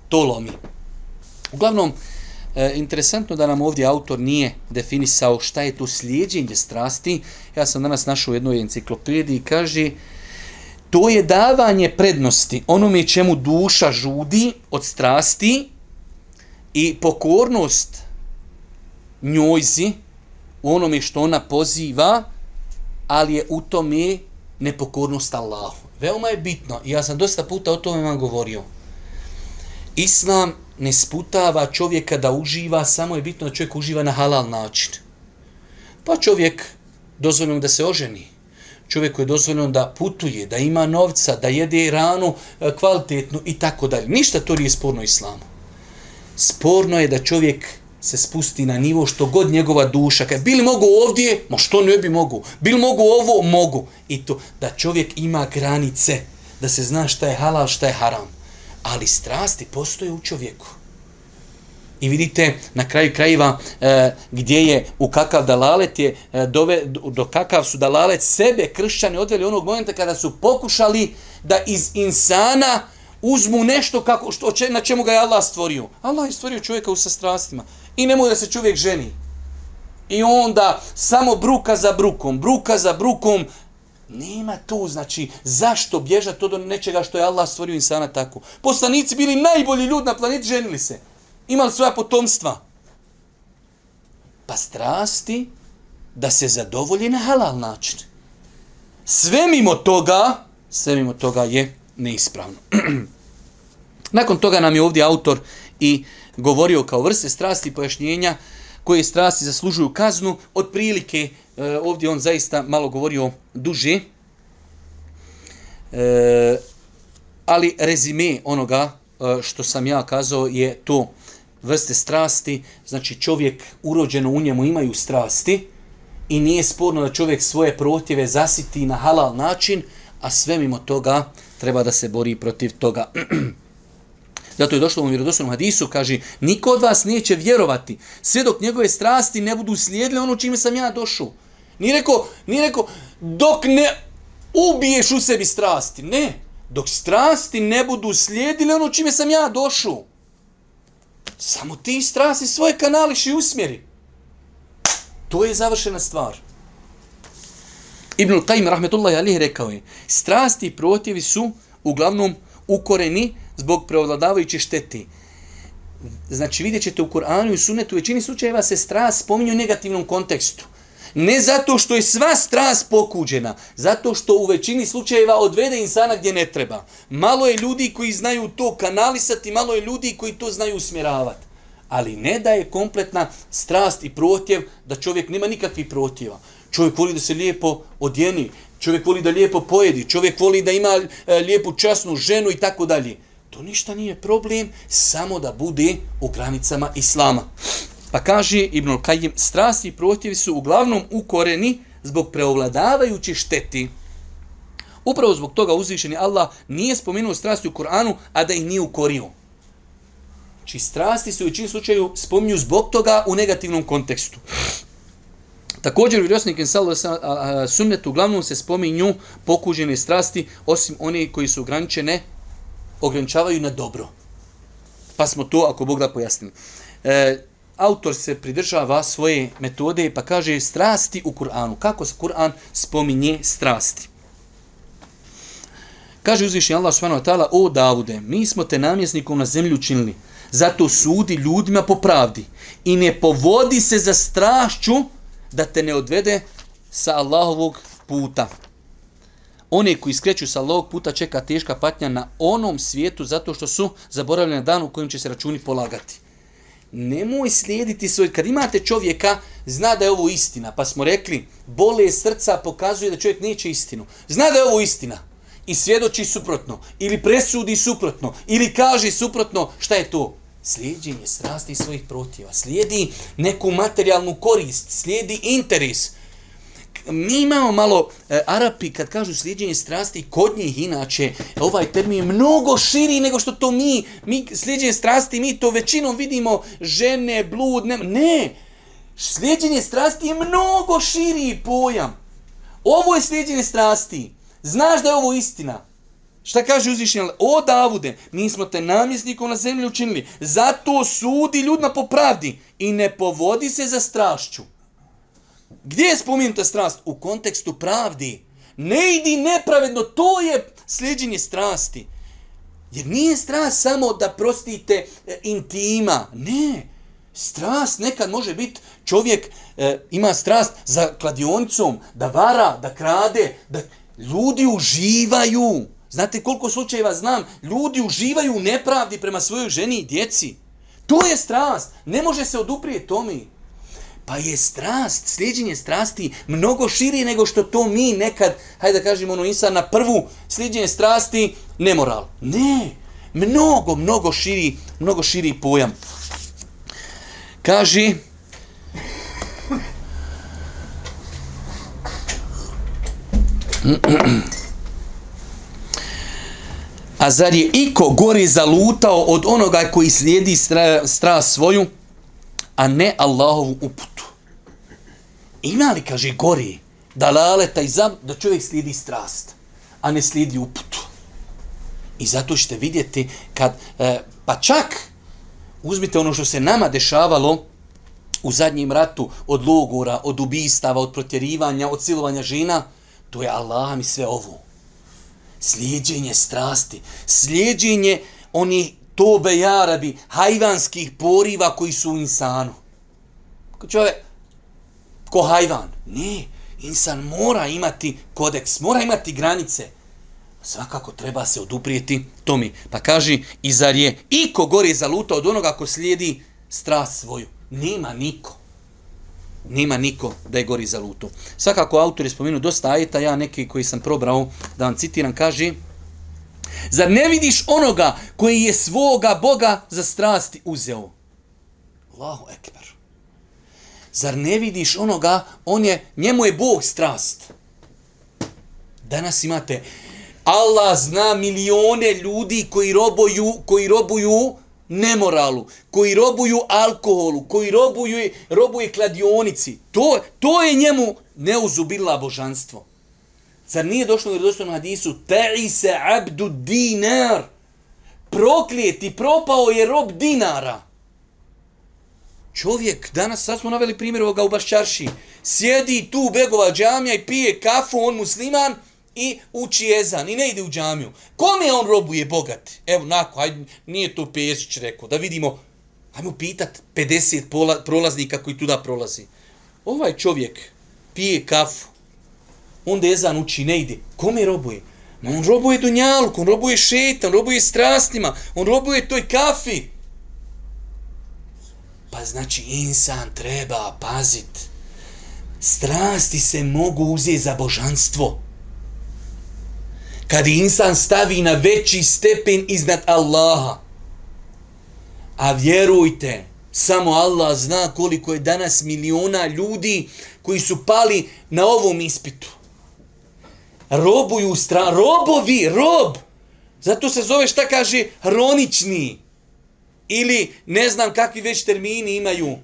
to lomi. Uglavnom, E, interesantno da nam ovdje autor nije definisao šta je to slijedjenje strasti. Ja sam danas našao u jednoj enciklopediji i kaže to je davanje prednosti onome čemu duša žudi od strasti i pokornost njojzi u onome što ona poziva, ali je u tome nepokornost Allahu. Veoma je bitno, ja sam dosta puta o tome vam govorio. Islam ne sputava čovjeka da uživa, samo je bitno da čovjek uživa na halal način. Pa čovjek dozvoljeno da se oženi, čovjeku je dozvoljeno da putuje, da ima novca, da jede ranu e, kvalitetnu i tako dalje. Ništa to nije sporno islamu. Sporno je da čovjek se spusti na nivo što god njegova duša. Kaj, bili mogu ovdje? Ma što ne bi mogu? Bili mogu ovo? Mogu. I to, da čovjek ima granice, da se zna šta je halal, šta je haram ali strasti postoje u čovjeku. I vidite na kraju krajeva e, gdje je, u kakav dalalet je, e, dove, do kakav su dalalet sebe kršćani odveli onog momenta kada su pokušali da iz insana uzmu nešto kako, što, če, na čemu ga je Allah stvorio. Allah je stvorio čovjeka u sastrastima i nemoj da se čovjek ženi. I onda samo bruka za brukom, bruka za brukom, Nema to, znači, zašto bježa to ono do nečega što je Allah stvorio insana tako? Poslanici bili najbolji ljudi na planeti, ženili se. Imali svoja potomstva. Pa strasti da se zadovolji na halal način. Sve mimo toga, sve mimo toga je neispravno. Nakon toga nam je ovdje autor i govorio kao vrste strasti pojašnjenja uh, koje strasti zaslužuju kaznu, od prilike, e, ovdje on zaista malo govorio duže, e, ali rezime onoga e, što sam ja kazao je to vrste strasti, znači čovjek urođeno u njemu imaju strasti i nije sporno da čovjek svoje protjeve zasiti na halal način, a sve mimo toga treba da se bori protiv toga. Zato je došlo u vjerodostojnom hadisu, kaže, niko od vas neće vjerovati, sve dok njegove strasti ne budu slijedile ono čime sam ja došao. Ni rekao, ni rekao, dok ne ubiješ u sebi strasti, ne, dok strasti ne budu slijedile ono čime sam ja došao. Samo ti strasti svoje kanališ i usmjeri. To je završena stvar. Ibn Qayyim rahmetullahi alihi rekao je, strasti i protjevi su uglavnom ukoreni zbog preovladavajuće štete. Znači, vidjet ćete u Kur'anu i sunetu, u većini slučajeva se strast spominju u negativnom kontekstu. Ne zato što je sva strast pokuđena, zato što u većini slučajeva odvede insana gdje ne treba. Malo je ljudi koji znaju to kanalisati, malo je ljudi koji to znaju usmjeravati. Ali ne da je kompletna strast i protjev da čovjek nema nikakvih protjeva. Čovjek voli da se lijepo odjeni, čovjek voli da lijepo pojedi, čovjek voli da ima e, lijepu časnu ženu i tako dalje. To ništa nije problem, samo da bude u granicama islama. Pa kaže Ibnul Kajim, strasti i protjevi su uglavnom ukoreni zbog preovladavajući šteti. Upravo zbog toga uzvišeni Allah nije spomenuo strasti u Koranu, a da ih nije ukorio. Či znači, strasti se u većim slučaju spominju zbog toga u negativnom kontekstu. Također u vjerosnik sunnetu uglavnom se spominju pokužene strasti, osim one koji su ograničene ograničavaju na dobro. Pa smo to, ako Bog da pojasnimo. E, autor se pridržava svoje metode pa kaže strasti u Kur'anu. Kako se Kur'an spominje strasti? Kaže uzvišnji Allah subhanahu wa ta'ala, o Davude, mi smo te namjesnikom na zemlju činili, zato sudi ljudima po pravdi i ne povodi se za strašću da te ne odvede sa Allahovog puta one koji skreću sa lovog puta čeka teška patnja na onom svijetu zato što su zaboravljeni na dan u kojem će se računi polagati. Nemoj slijediti svoj, kad imate čovjeka, zna da je ovo istina. Pa smo rekli, bole srca pokazuje da čovjek neće istinu. Zna da je ovo istina i svjedoči suprotno, ili presudi suprotno, ili kaže suprotno, šta je to? Slijedjenje strasti svojih protiva, slijedi neku materijalnu korist, slijedi interes. Interes mi imamo malo, e, Arapi kad kažu slijedjenje strasti, kod njih inače, e, ovaj termin je mnogo širi nego što to mi, mi slijedjenje strasti, mi to većinom vidimo žene, blud, ne, ne. Slijedjenje strasti je mnogo širi pojam. Ovo je slijedjenje strasti. Znaš da je ovo istina. Šta kaže uzvišnjel? O Davude, mi smo te namjesnikom na zemlji učinili. Zato sudi ljudna po pravdi i ne povodi se za strašću. Gdje je spominuta strast? U kontekstu pravdi. Ne idi nepravedno, to je sljeđenje strasti. Jer nije strast samo da prostite e, intima. Ne. Strast nekad može biti čovjek e, ima strast za kladionicom, da vara, da krade, da ljudi uživaju. Znate koliko slučajeva znam, ljudi uživaju u nepravdi prema svojoj ženi i djeci. To je strast. Ne može se oduprijeti tome. Pa je strast, sliđenje strasti mnogo širi nego što to mi nekad, hajde da kažemo ono insan, na prvu sliđenje strasti nemoral. Ne, mnogo, mnogo širi, mnogo širi pojam. Kaži, A zar je iko gori zalutao od onoga koji slijedi stra, stra svoju? a ne Allahovu uputu. Ima li, kaže, gori dalaleta i zam, da čovjek slijedi strast, a ne slijedi uputu. I zato ćete vidjeti, kad, e, pa čak uzmite ono što se nama dešavalo u zadnjem ratu od logora, od ubistava, od protjerivanja, od silovanja žena, to je Allah mi sve ovo. Slijedjenje strasti, slijedjenje onih tobe jarabi, hajvanskih poriva koji su u insanu. Ko čovjek, ko hajvan? Ne, insan mora imati kodeks, mora imati granice. Svakako treba se oduprijeti tomi. Pa kaži, i zar je iko gori zaluta od onoga ko slijedi strast svoju? Nema niko. Nema niko da je gori zaluto. Svakako autor je spomenuo dosta ajeta, ja neki koji sam probrao da vam citiram, kaži, Zar ne vidiš onoga koji je svoga Boga za strasti uzeo? Allahu ekber. Zar ne vidiš onoga, on je, njemu je Bog strast. Danas imate, Allah zna milione ljudi koji roboju, koji robuju nemoralu, koji robuju alkoholu, koji robuju, robuje kladionici. To, to je njemu neuzubila božanstvo. Zar nije došlo u vjerodostojnom hadisu? Te'i se abdu dinar. Proklijeti, propao je rob dinara. Čovjek, danas, sad smo naveli primjer ovoga u Baščarši, sjedi tu u Begova džamija i pije kafu, on musliman, i uči jezan, i ne ide u džamiju. Kome on robuje bogat? Evo, nako, hajde, nije to Pešić rekao, da vidimo, hajmo pitat 50 pola, prolaznika koji tu da prolazi. Ovaj čovjek pije kafu, onda ezan uči ne ide. Kome robuje? Ma on robuje dunjalku, on robuje šetan, robuje strastima, on robuje toj kafi. Pa znači insan treba pazit. Strasti se mogu uzeti za božanstvo. Kad insan stavi na veći stepen iznad Allaha. A vjerujte, samo Allah zna koliko je danas miliona ljudi koji su pali na ovom ispitu robuju stran, robovi, rob. Zato se zove šta kaže ronični. Ili ne znam kakvi već termini imaju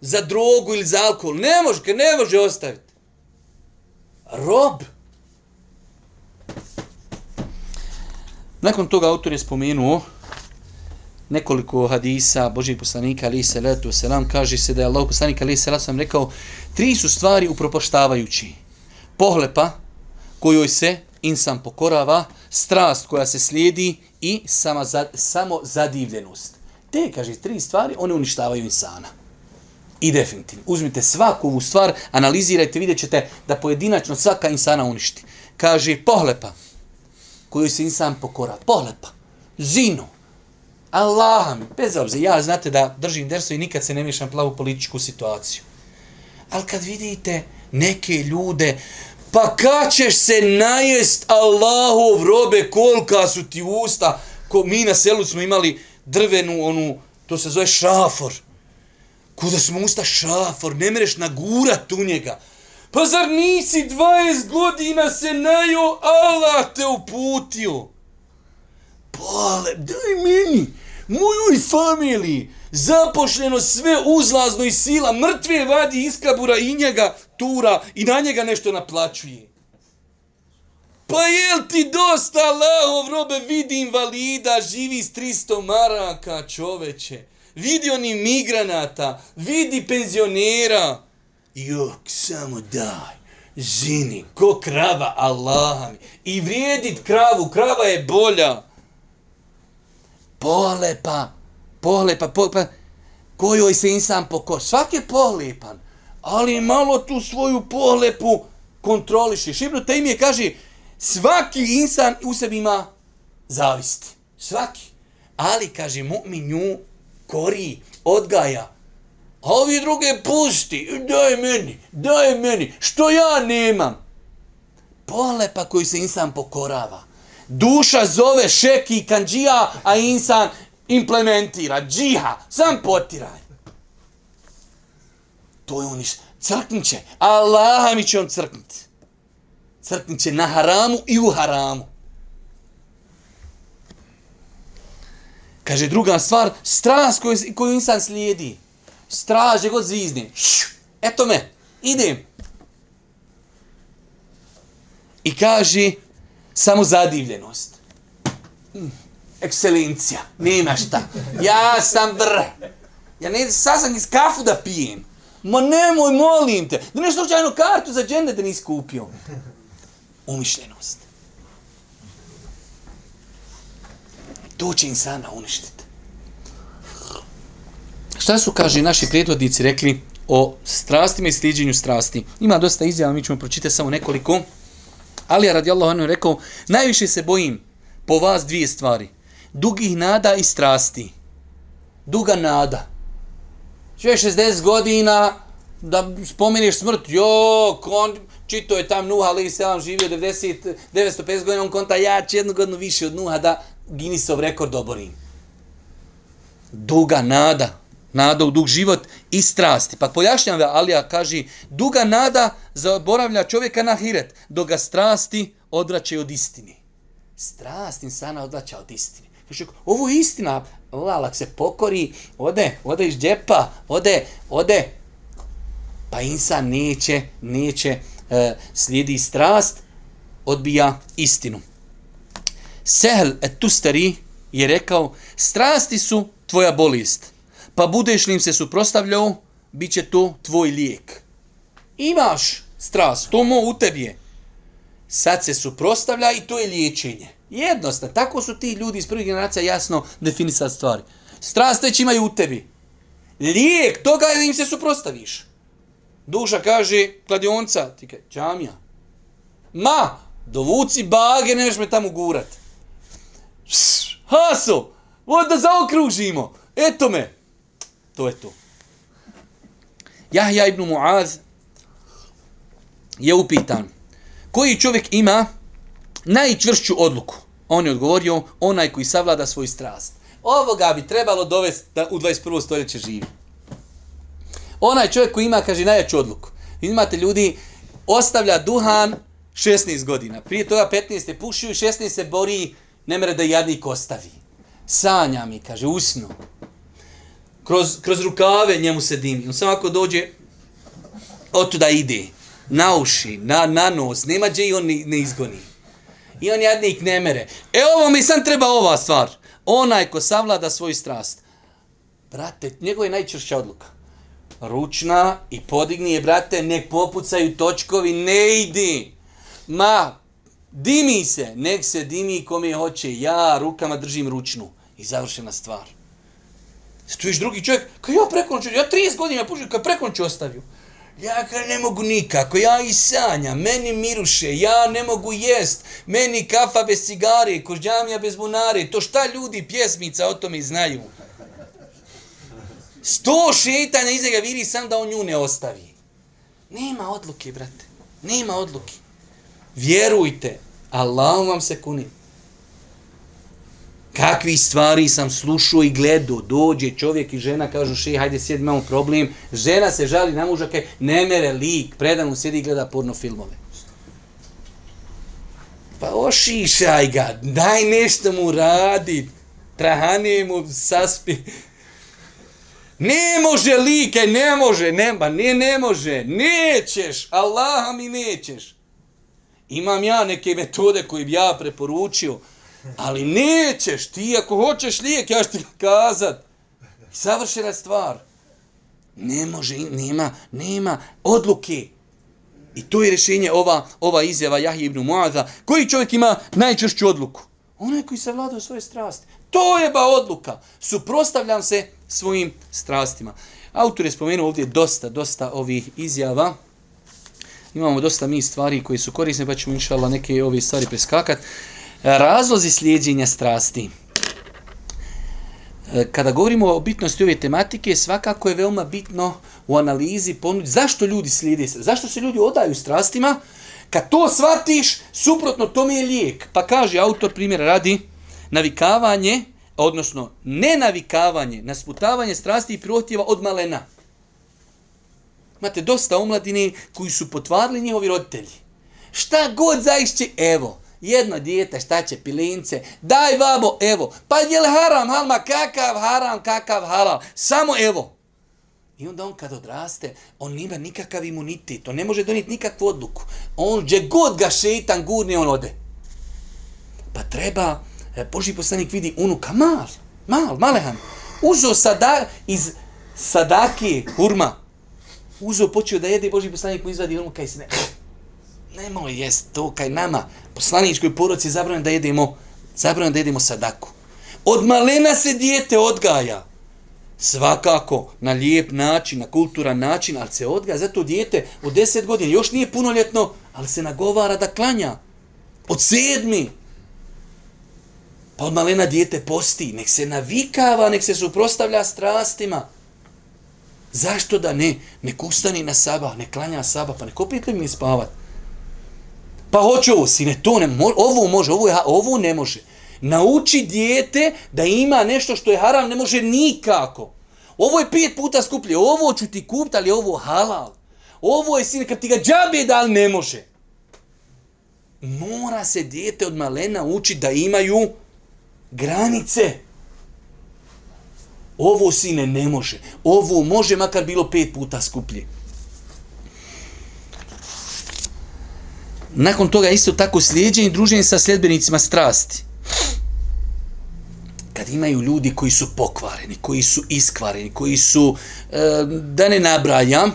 za drogu ili za alkohol. Ne može, ne može ostaviti. Rob. Nakon toga autor je spomenuo nekoliko hadisa Božih poslanika ali se letu selam kaže se da je Allah poslanik ali se sam rekao tri su stvari upropoštavajući pohlepa kojoj se insan pokorava, strast koja se slijedi i sama za, samo zadivljenost. Te, kaže, tri stvari, one uništavaju insana. I definitivno. Uzmite svaku ovu stvar, analizirajte, vidjet ćete da pojedinačno svaka insana uništi. Kaže, pohlepa koju se insan pokora. Pohlepa. Zino. Allah mi, bez obzira, ja znate da držim derso i nikad se ne mišam plavu političku situaciju. Ali kad vidite neke ljude, Pa kad ćeš se najest Allahov robe, kolika su ti usta? Ko, mi na selu smo imali drvenu, onu, to se zove šafor. Kuda smo usta šafor, ne mereš nagurat u njega. Pa zar nisi 20 godina se najo Allah te uputio? Pale, daj meni, mojoj familiji, zapošljeno sve uzlazno i sila, mrtve vadi iz kabura i njega fatura i na njega nešto naplaćuje. Pa jel ti dosta, Allahov robe, vidi invalida, živi s 300 maraka, čoveče. Vidi oni migranata, vidi penzionera. Jok, samo daj. Zini, ko krava, Allaha mi. I vrijedit kravu, krava je bolja. Polepa, polepa, polepa. Kojoj se insan pokoš, svak je polepan ali malo tu svoju pohlepu kontroliši. Šibnu im je kaže, svaki insan u sebi ima zavist. Svaki. Ali, kaže, mu'min nju kori, odgaja. A ovi druge pusti, daj meni, daj meni, što ja nemam. Pohlepa koju se insan pokorava. Duša zove šeki kanđija, a insan implementira, džiha, sam potiraj to je on iš... Crknit će, Allah mi će on crknit. Crknit će na haramu i u haramu. Kaže druga stvar, strast koju, koju insan slijedi. Straže god zvizni. Eto me, idem. I kaže, samo zadivljenost. Mm, ekscelencija, nema šta. Ja sam vr. Ja ne sad sam iz kafu da pijem. Ma nemoj, molim te. Da nešto slučajno kartu za džende da nisi kupio. Umišljenost. To će insana uništiti. Šta su, kaže, naši prijedvodnici rekli o strastima i sliđenju strasti? Ima dosta izjava, mi ćemo pročitati samo nekoliko. Ali ja radijallahu anu rekao, najviše se bojim po vas dvije stvari. Dugih nada i strasti. Duga nada. Čuješ 60 godina da spomeniš smrt, jo, kon, čito je tam Nuh, ali selam živio 90, 950 godina, on konta, ja ću jednu godinu više od Nuha da Guinnessov rekord oborim. Duga nada, nada u dug život i strasti. Pa pojašnjam ve, Alija kaže, duga nada zaboravlja čovjeka na hiret, dok ga strasti odvraćaju od istini. Strast insana odvraća od istini. Kaže, ovo je istina. Lalak se pokori, ode, ode iz džepa, ode, ode. Pa insan neće, neće e, slijedi strast, odbija istinu. Sehl et tustari je rekao, strasti su tvoja bolest. Pa budeš li im se suprostavljao, bit će to tvoj lijek. Imaš strast, to mo u tebi je. Sad se suprostavlja i to je liječenje. Jednostavno, tako su ti ljudi iz prvih generacija jasno definisali stvari. Strast već imaju u tebi. Lijek toga je da im se suprostaviš. Duša kaže, kladionca, ti kaj, džamija. Ma, dovuci bage, ne veš me tamo gurat. Haso, vod da zaokružimo. Eto me. To je to. Jahja ibn Muaz je upitan. Koji čovjek ima najčvršću odluku? on je odgovorio, onaj koji savlada svoj strast. Ovoga bi trebalo dovesti da u 21. stoljeće živi. Onaj čovjek koji ima, kaže, najjaču odluku. Vi imate ljudi, ostavlja duhan 16 godina. Prije toga 15. Je pušio i 16. se bori, ne mere da jadnik ostavi. Sanja mi, kaže, usno. Kroz, kroz rukave njemu se dimi. On samo ako dođe, oto da ide. Na uši, na, na nos, nema gdje i on ne, ne izgoni i on jadnik ne mere. E ovo mi sam treba ova stvar. Onaj ko savlada svoju strast. Brate, njegova je najčešća odluka. Ručna i podigni je, brate, ne popucaju točkovi, ne idi. Ma, dimi se, nek se dimi kome hoće, ja rukama držim ručnu. I završena stvar. Stojiš drugi čovjek, kao ja prekonču, ja 30 godina pušim, kao prekonču ostavio. Ja kaže, ne mogu nikako, ja i sanja, meni miruše, ja ne mogu jest, meni kafa bez cigare, kožđamija bez bunare, to šta ljudi pjesmica o tome znaju? Sto šetanja iza ga viri sam da on nju ne ostavi. Nema odluke, brate, nema odluke. Vjerujte, Allah vam se kunite. Kakvi stvari sam slušao i gledao, dođe čovjek i žena, kažu še, hajde sjed, imamo problem. Žena se žali na muža, kaj ne mere lik, predan mu sjedi i gleda porno filmove. Pa ošišaj ga, daj nešto mu radi, trahanije mu saspi. Ne može like, ne može, ne, ba, ne, ne može, nećeš, Allaha mi nećeš. Imam ja neke metode koje bi ja preporučio, Ali nećeš ti, ako hoćeš lijek, ja ću ti kazat. Završena stvar. Ne može, nema, nema odluke. I to je rješenje ova, ova izjava Jahije ibn Muadha. Koji čovjek ima najčešću odluku? Onaj koji se vlada svoje strasti. To je ba odluka. Suprostavljam se svojim strastima. Autor je spomenuo ovdje dosta, dosta ovih izjava. Imamo dosta mi stvari koji su korisne, pa ćemo inšala neke ove stvari preskakati. Razlozi slijedjenja strasti. E, kada govorimo o bitnosti ove tematike, svakako je veoma bitno u analizi ponuditi zašto ljudi slijede, zašto se ljudi odaju strastima, kad to shvatiš, suprotno tome je lijek. Pa kaže autor primjer radi navikavanje, odnosno nenavikavanje, nasputavanje strasti i prohtjeva od malena. Imate dosta omladine koji su potvarili njihovi roditelji. Šta god zaišće, evo, jedno dijete, šta će, pilince, daj babo, evo, pa je li haram, halma, kakav haram, kakav halal, samo evo. I onda on kad odraste, on nima nikakav imunitet, on ne može donijeti nikakvu odluku. On gdje god ga šetan gurni, on ode. Pa treba, e, Boži poslanik vidi unuka, mal, mal, malehan, uzo sada iz sadaki hurma, uzo počeo da jede i Boži poslanik mu izvadi unuka i se ne, nemoj jest to kaj nama, poslaničkoj poroci, zabranjeno da jedemo, zabranjeno da jedemo sadaku. Od malena se dijete odgaja. Svakako, na lijep način, na kulturan način, ali se odgaja. Zato dijete od deset godina još nije punoljetno, ali se nagovara da klanja. Od sedmi. Pa od malena dijete posti. Nek se navikava, nek se suprostavlja strastima. Zašto da ne? Nek ustani na saba, ne klanja saba, pa nek opet li mi spavati? Pa hoće ovo, sine, to ne može, ovo može, ovo, je, ovo ne može. Nauči dijete da ima nešto što je haram, ne može nikako. Ovo je pet puta skuplje, ovo ću ti kupiti, ali ovo halal. Ovo je, sine, kad ti ga džabe da, ali ne može. Mora se dijete od malena učiti da imaju granice. Ovo, sine, ne može. Ovo može, makar bilo pet puta skuplje. nakon toga isto tako slijedjenje i druženje sa sljedbenicima strasti. Kad imaju ljudi koji su pokvareni, koji su iskvareni, koji su, e, da ne nabrajam,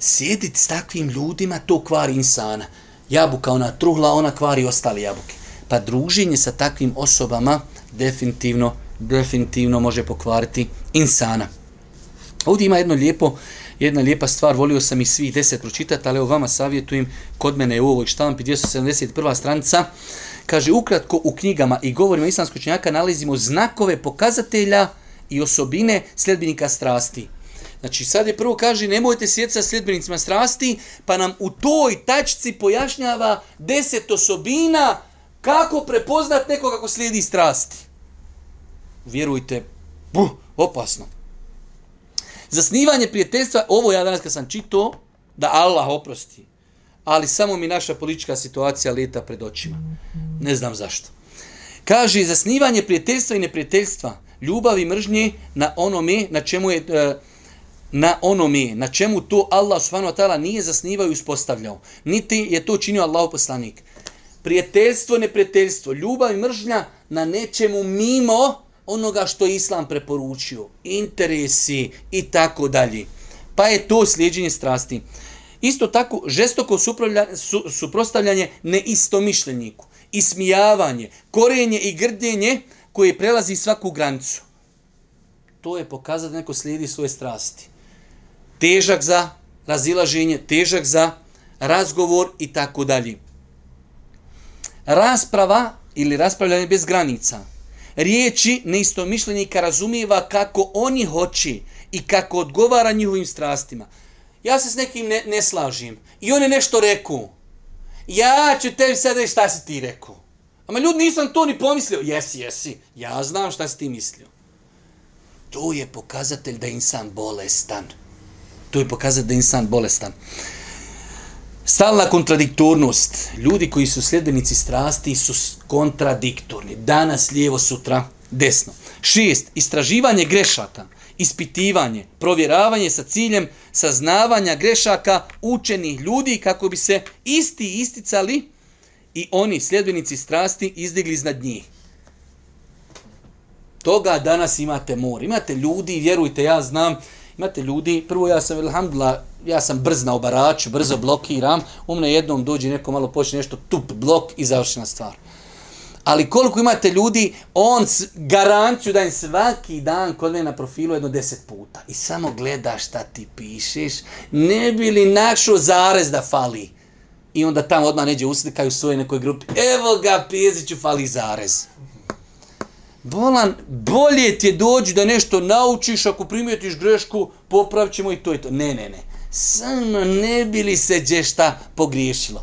sjediti s takvim ljudima, to kvari insana. Jabuka ona truhla, ona kvari ostale jabuke. Pa druženje sa takvim osobama definitivno, definitivno može pokvariti insana. Ovdje ima jedno lijepo uh, jedna lijepa stvar, volio sam i svih deset pročitati, ali evo vama savjetujem, kod mene je u ovoj štampi 271. stranica, kaže, ukratko u knjigama i govorima islamskoj činjaka nalazimo znakove pokazatelja i osobine sljedbenika strasti. Znači, sad je prvo kaže, nemojte sjeti sa sljedbenicima strasti, pa nam u toj tačci pojašnjava deset osobina kako prepoznat nekoga ko slijedi strasti. Vjerujte, buh, opasno. Zasnivanje prijateljstva, ovo ja danas kad sam čito, da Allah oprosti. Ali samo mi naša politička situacija leta pred očima. Ne znam zašto. Kaže, zasnivanje prijateljstva i neprijateljstva, ljubav i mržnje na onome na čemu je... E, na onome na čemu to Allah subhanahu wa ta'ala nije zasnivao i uspostavljao. Niti je to činio Allah poslanik. Prijateljstvo, neprijateljstvo, ljubav i mržnja na nečemu mimo onoga što je islam preporučio, interesi i tako dalje. Pa je to slijedjenje strasti. Isto tako, žestoko su, suprostavljanje neistomišljeniku, ismijavanje, korenje i grdenje koje prelazi svaku granicu. To je pokazati da neko slijedi svoje strasti. Težak za razilaženje, težak za razgovor i tako dalje. Rasprava ili raspravljanje bez granica – riječi neistomišljenika razumijeva kako oni hoće i kako odgovara njihovim strastima. Ja se s nekim ne, ne slažim i on je nešto rekao. Ja ću tebi sada šta si ti rekao. Ama ljudi nisam to ni pomislio. Jesi, jesi. Ja znam šta si ti mislio. To je pokazatelj da insan bolestan. To je pokazatelj da insan bolestan. Uh, Stalna kontradiktornost. Ljudi koji su sljedenici strasti su kontradiktorni. Danas, lijevo, sutra, desno. Šest. Istraživanje grešaka. Ispitivanje. Provjeravanje sa ciljem saznavanja grešaka učenih ljudi kako bi se isti isticali i oni sljedbenici strasti izdigli iznad njih. Toga danas imate mor. Imate ljudi, vjerujte, ja znam, Imate ljudi, prvo ja sam, ilhamdula, ja sam brz na obarač, brzo blokiram, u mene jednom dođe neko malo počne nešto, tup, blok i završena stvar. Ali koliko imate ljudi, on garanciju da im svaki dan kod mene na profilu jedno deset puta. I samo gleda šta ti pišeš, ne bi li našo zarez da fali. I onda tamo odmah neđe usjeti kaj u svojoj nekoj grupi. Evo ga, pjeziću, fali zarez bolan, bolje ti je dođi da nešto naučiš, ako primijetiš grešku, popravit ćemo i to i to. Ne, ne, ne. Samo ne bi li se dješta pogriješilo.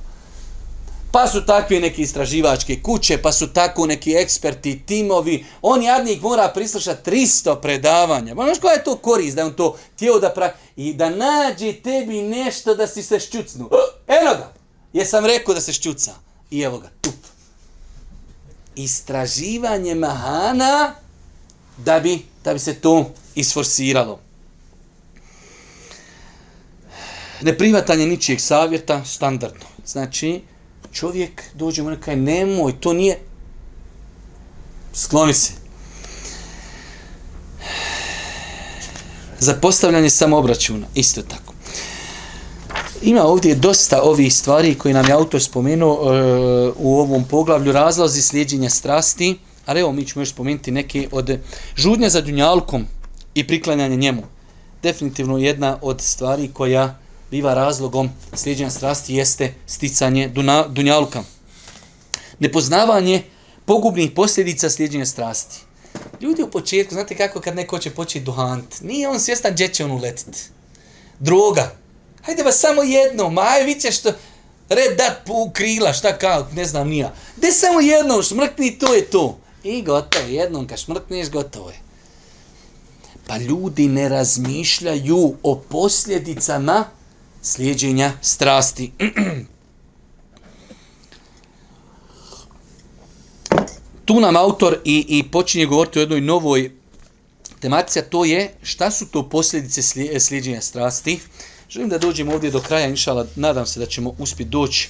Pa su takvi neki istraživačke kuće, pa su tako neki eksperti, timovi. On jadnik mora prislušati 300 predavanja. Ma znaš koja je to korist, da on to tijelo da pra... I da nađe tebi nešto da si se šćucnu. Eno ga! Jesam rekao da se šćuca. I evo ga, tup istraživanje mahana da bi, da bi se to isforsiralo. Neprivatanje ničijeg savjeta, standardno. Znači, čovjek dođe mu nekaj, nemoj, to nije... Skloni se. Zapostavljanje samobraćuna, isto tako ima ovdje dosta ovih stvari koji nam je autor spomenuo e, u ovom poglavlju razlazi slijedjenja strasti, ali evo mi ćemo još spomenuti neke od žudnja za dunjalkom i priklanjanje njemu. Definitivno jedna od stvari koja biva razlogom slijedjenja strasti jeste sticanje duna, dunjalka. Nepoznavanje pogubnih posljedica slijedjenja strasti. Ljudi u početku, znate kako kad neko će početi duhant, nije on svjestan gdje će on uletiti. Droga, Hajde ba samo jedno, maj, vi ćeš to red dat po krila, šta kao, ne znam nija. De samo jedno, šmrkni, to je to. I gotovo, jednom kad šmrkneš, gotovo je. Pa ljudi ne razmišljaju o posljedicama slijedženja strasti. tu nam autor i, i počinje govoriti o jednoj novoj tematici, to je šta su to posljedice slijedženja strasti. Uh, Želim da dođemo ovdje do kraja, inšala, nadam se da ćemo uspjeti doći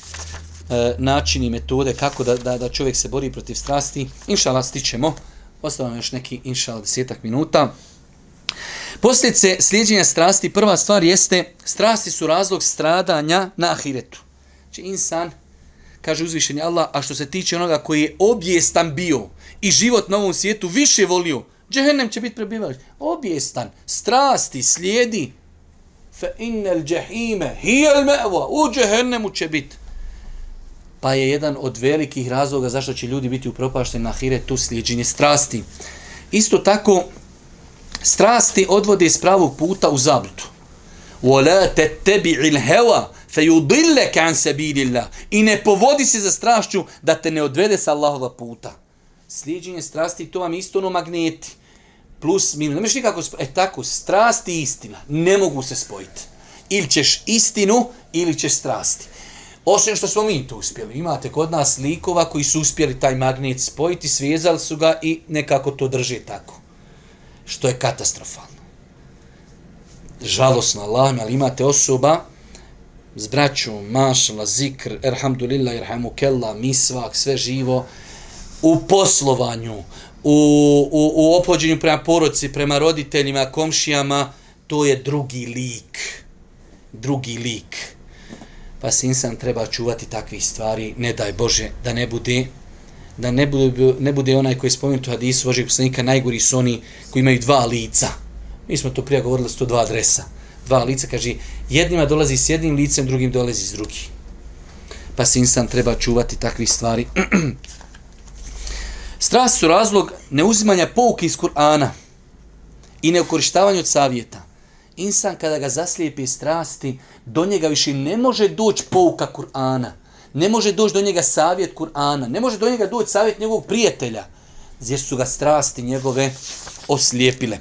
e, načini, metode, kako da, da, da čovjek se bori protiv strasti. Inšala, stićemo. Ostalo nam još neki, inšala, desetak minuta. Posljedice slijedženja strasti, prva stvar jeste, strasti su razlog stradanja na ahiretu. Znači, insan, kaže uzvišenje Allah, a što se tiče onoga koji je objestan bio i život na ovom svijetu više volio, džehennem će biti prebivalič. Objestan, strasti, slijedi, fa innal jahima hiya al ma'wa u jahannamu će bit pa je jedan od velikih razloga zašto će ljudi biti upropašteni na hire tu sliđenje strasti isto tako strasti odvode iz pravog puta u zabludu wala tattabi'il hawa fayudillaka an sabilillah i ne povodi se za strašću da te ne odvede sa Allahova puta sliđenje strasti to vam isto ono magneti plus minus. Nemaš nikako spojiti. E tako, strast i istina ne mogu se spojiti. Ili ćeš istinu, ili ćeš strasti. Osim što smo mi to uspjeli. Imate kod nas likova koji su uspjeli taj magnet spojiti, svijezali su ga i nekako to drže tako. Što je katastrofalno. Žalosno, Allah, ali imate osoba s braćom, mašala, zikr, erhamdulillah, erhamukella, misvak, sve živo, u poslovanju, u, u, u opođenju prema poroci, prema roditeljima, komšijama, to je drugi lik. Drugi lik. Pa se insan treba čuvati takvih stvari, ne daj Bože, da ne bude da ne bude, ne bude onaj koji je spomenuto hadisu Božeg poslanika, najgori su oni koji imaju dva lica. Mi smo to prije govorili, su to dva adresa. Dva lica, kaže, jednima dolazi s jednim licem, drugim dolazi s drugim. Pa se insan treba čuvati takvih stvari. Strast su razlog neuzimanja pouke iz Kur'ana i neukorištavanja od savjeta. Insan kada ga zaslijepi strasti, do njega više ne može doći pouka Kur'ana. Ne može doći do njega savjet Kur'ana. Ne može do njega doći savjet njegovog prijatelja. Jer su ga strasti njegove oslijepile.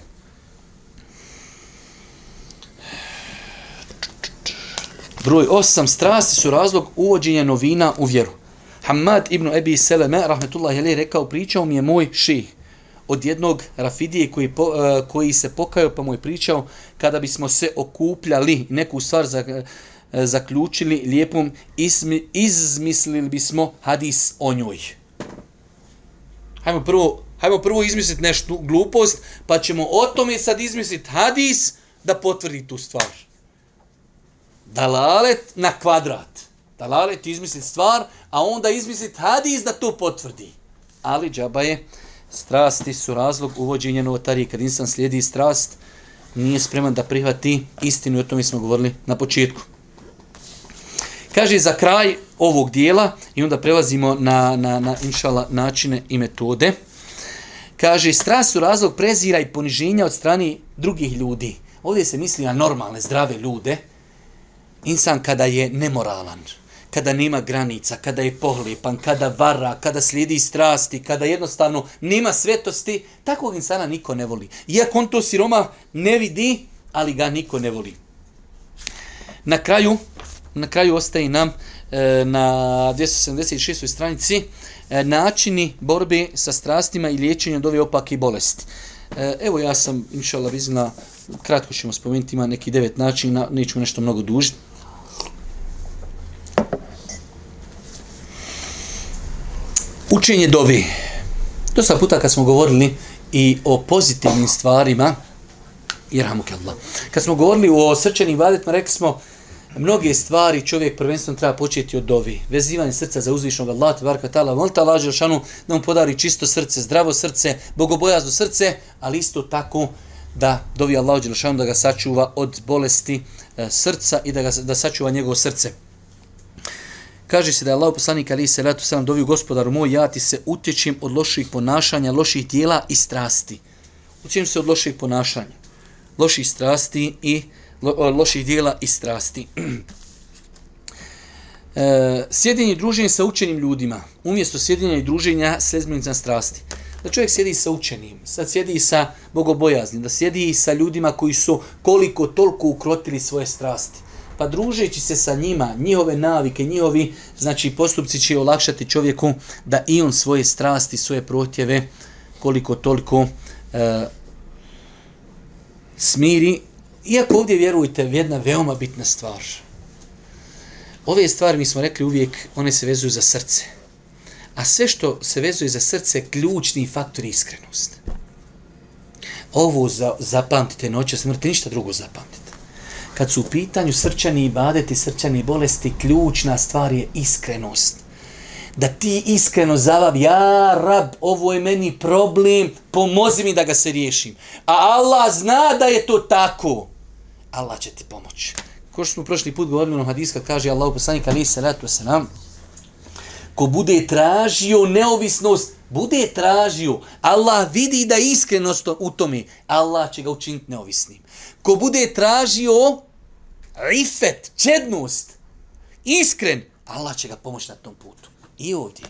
Broj 8. Strasti su razlog uvođenja novina u vjeru. Hamad ibn Ebi Seleme, rahmetullah jele, rekao, pričao mi je moj ših od jednog rafidije koji, po, uh, koji se pokajao, pa mu je pričao kada bismo se okupljali neku stvar za, e, zaključili lijepom, izmi, izmislili bismo hadis o njoj. Hajmo prvo, hajmo prvo izmisliti neštu glupost, pa ćemo o tome sad izmisliti hadis da potvrdi tu stvar. Dalalet na kvadrat dalalet, izmislit stvar, a onda izmislit hadis da to potvrdi. Ali džaba je, strasti su razlog uvođenja novotarije. Kad insan slijedi strast, nije spreman da prihvati istinu, o tome smo govorili na početku. Kaže za kraj ovog dijela i onda prelazimo na, na, na inšala načine i metode. Kaže, strast su razlog prezira i poniženja od strani drugih ljudi. Ovdje se misli na normalne, zdrave ljude. Insan kada je nemoralan, kada nema granica, kada je pohlepan, kada vara, kada slijedi strasti, kada jednostavno nema svetosti, takvog insana niko ne voli. Iako on to siroma ne vidi, ali ga niko ne voli. Na kraju, na kraju ostaje nam e, na 276. stranici e, načini borbe sa strastima i liječenja od ove opake bolesti. E, evo ja sam, inšala vizina, kratko ćemo spomenuti, ima neki devet načina, neću nešto mnogo dužiti. učenje dovi. Dosta puta kad smo govorili i o pozitivnim stvarima, jer Allah. Kad smo govorili o srčanim vadetima, rekli smo mnoge stvari čovjek prvenstveno treba početi od dovi. Vezivanje srca za uzvišnog Allah, tvarka tala, volta laži šanu da mu podari čisto srce, zdravo srce, bogobojazno srce, ali isto tako da dovi Allah da ga sačuva od bolesti eh, srca i da ga da sačuva njegovo srce. Kaže se da je Allah poslanik ali se letu sam doviju gospodaru moj, ja ti se utječim od loših ponašanja, loših dijela i strasti. Utječim se od loših ponašanja, loših strasti i lo, loših dijela i strasti. e, sjedinje i druženje sa učenim ljudima, umjesto sjedinja i druženja sa strasti. Da čovjek sjedi sa učenim, sad sjedi sa bogobojaznim, da sjedi sa ljudima koji su koliko toliko ukrotili svoje strasti pa družeći se sa njima, njihove navike, njihovi znači postupci će olakšati čovjeku da i on svoje strasti, svoje protjeve koliko toliko e, smiri. Iako ovdje vjerujte, jedna veoma bitna stvar. Ove stvari, mi smo rekli uvijek, one se vezuju za srce. A sve što se vezuje za srce, ključni faktor je iskrenost. Ovo za, zapamtite noće smrti, ništa drugo zapamtite kad su u pitanju srčani ibadeti, srčani bolesti, ključna stvar je iskrenost. Da ti iskreno zavav, ja rab, ovo je meni problem, pomozi mi da ga se riješim. A Allah zna da je to tako. Allah će ti pomoći. Ko što smo prošli put govorili ono hadis kad kaže Allah poslanika ali se ratu se nam. Ko bude tražio neovisnost, bude tražio. Allah vidi da je iskrenost u tome. Allah će ga učiniti neovisnim ko bude tražio rifet, čednost, iskren, Allah će ga pomoći na tom putu. I ovdje,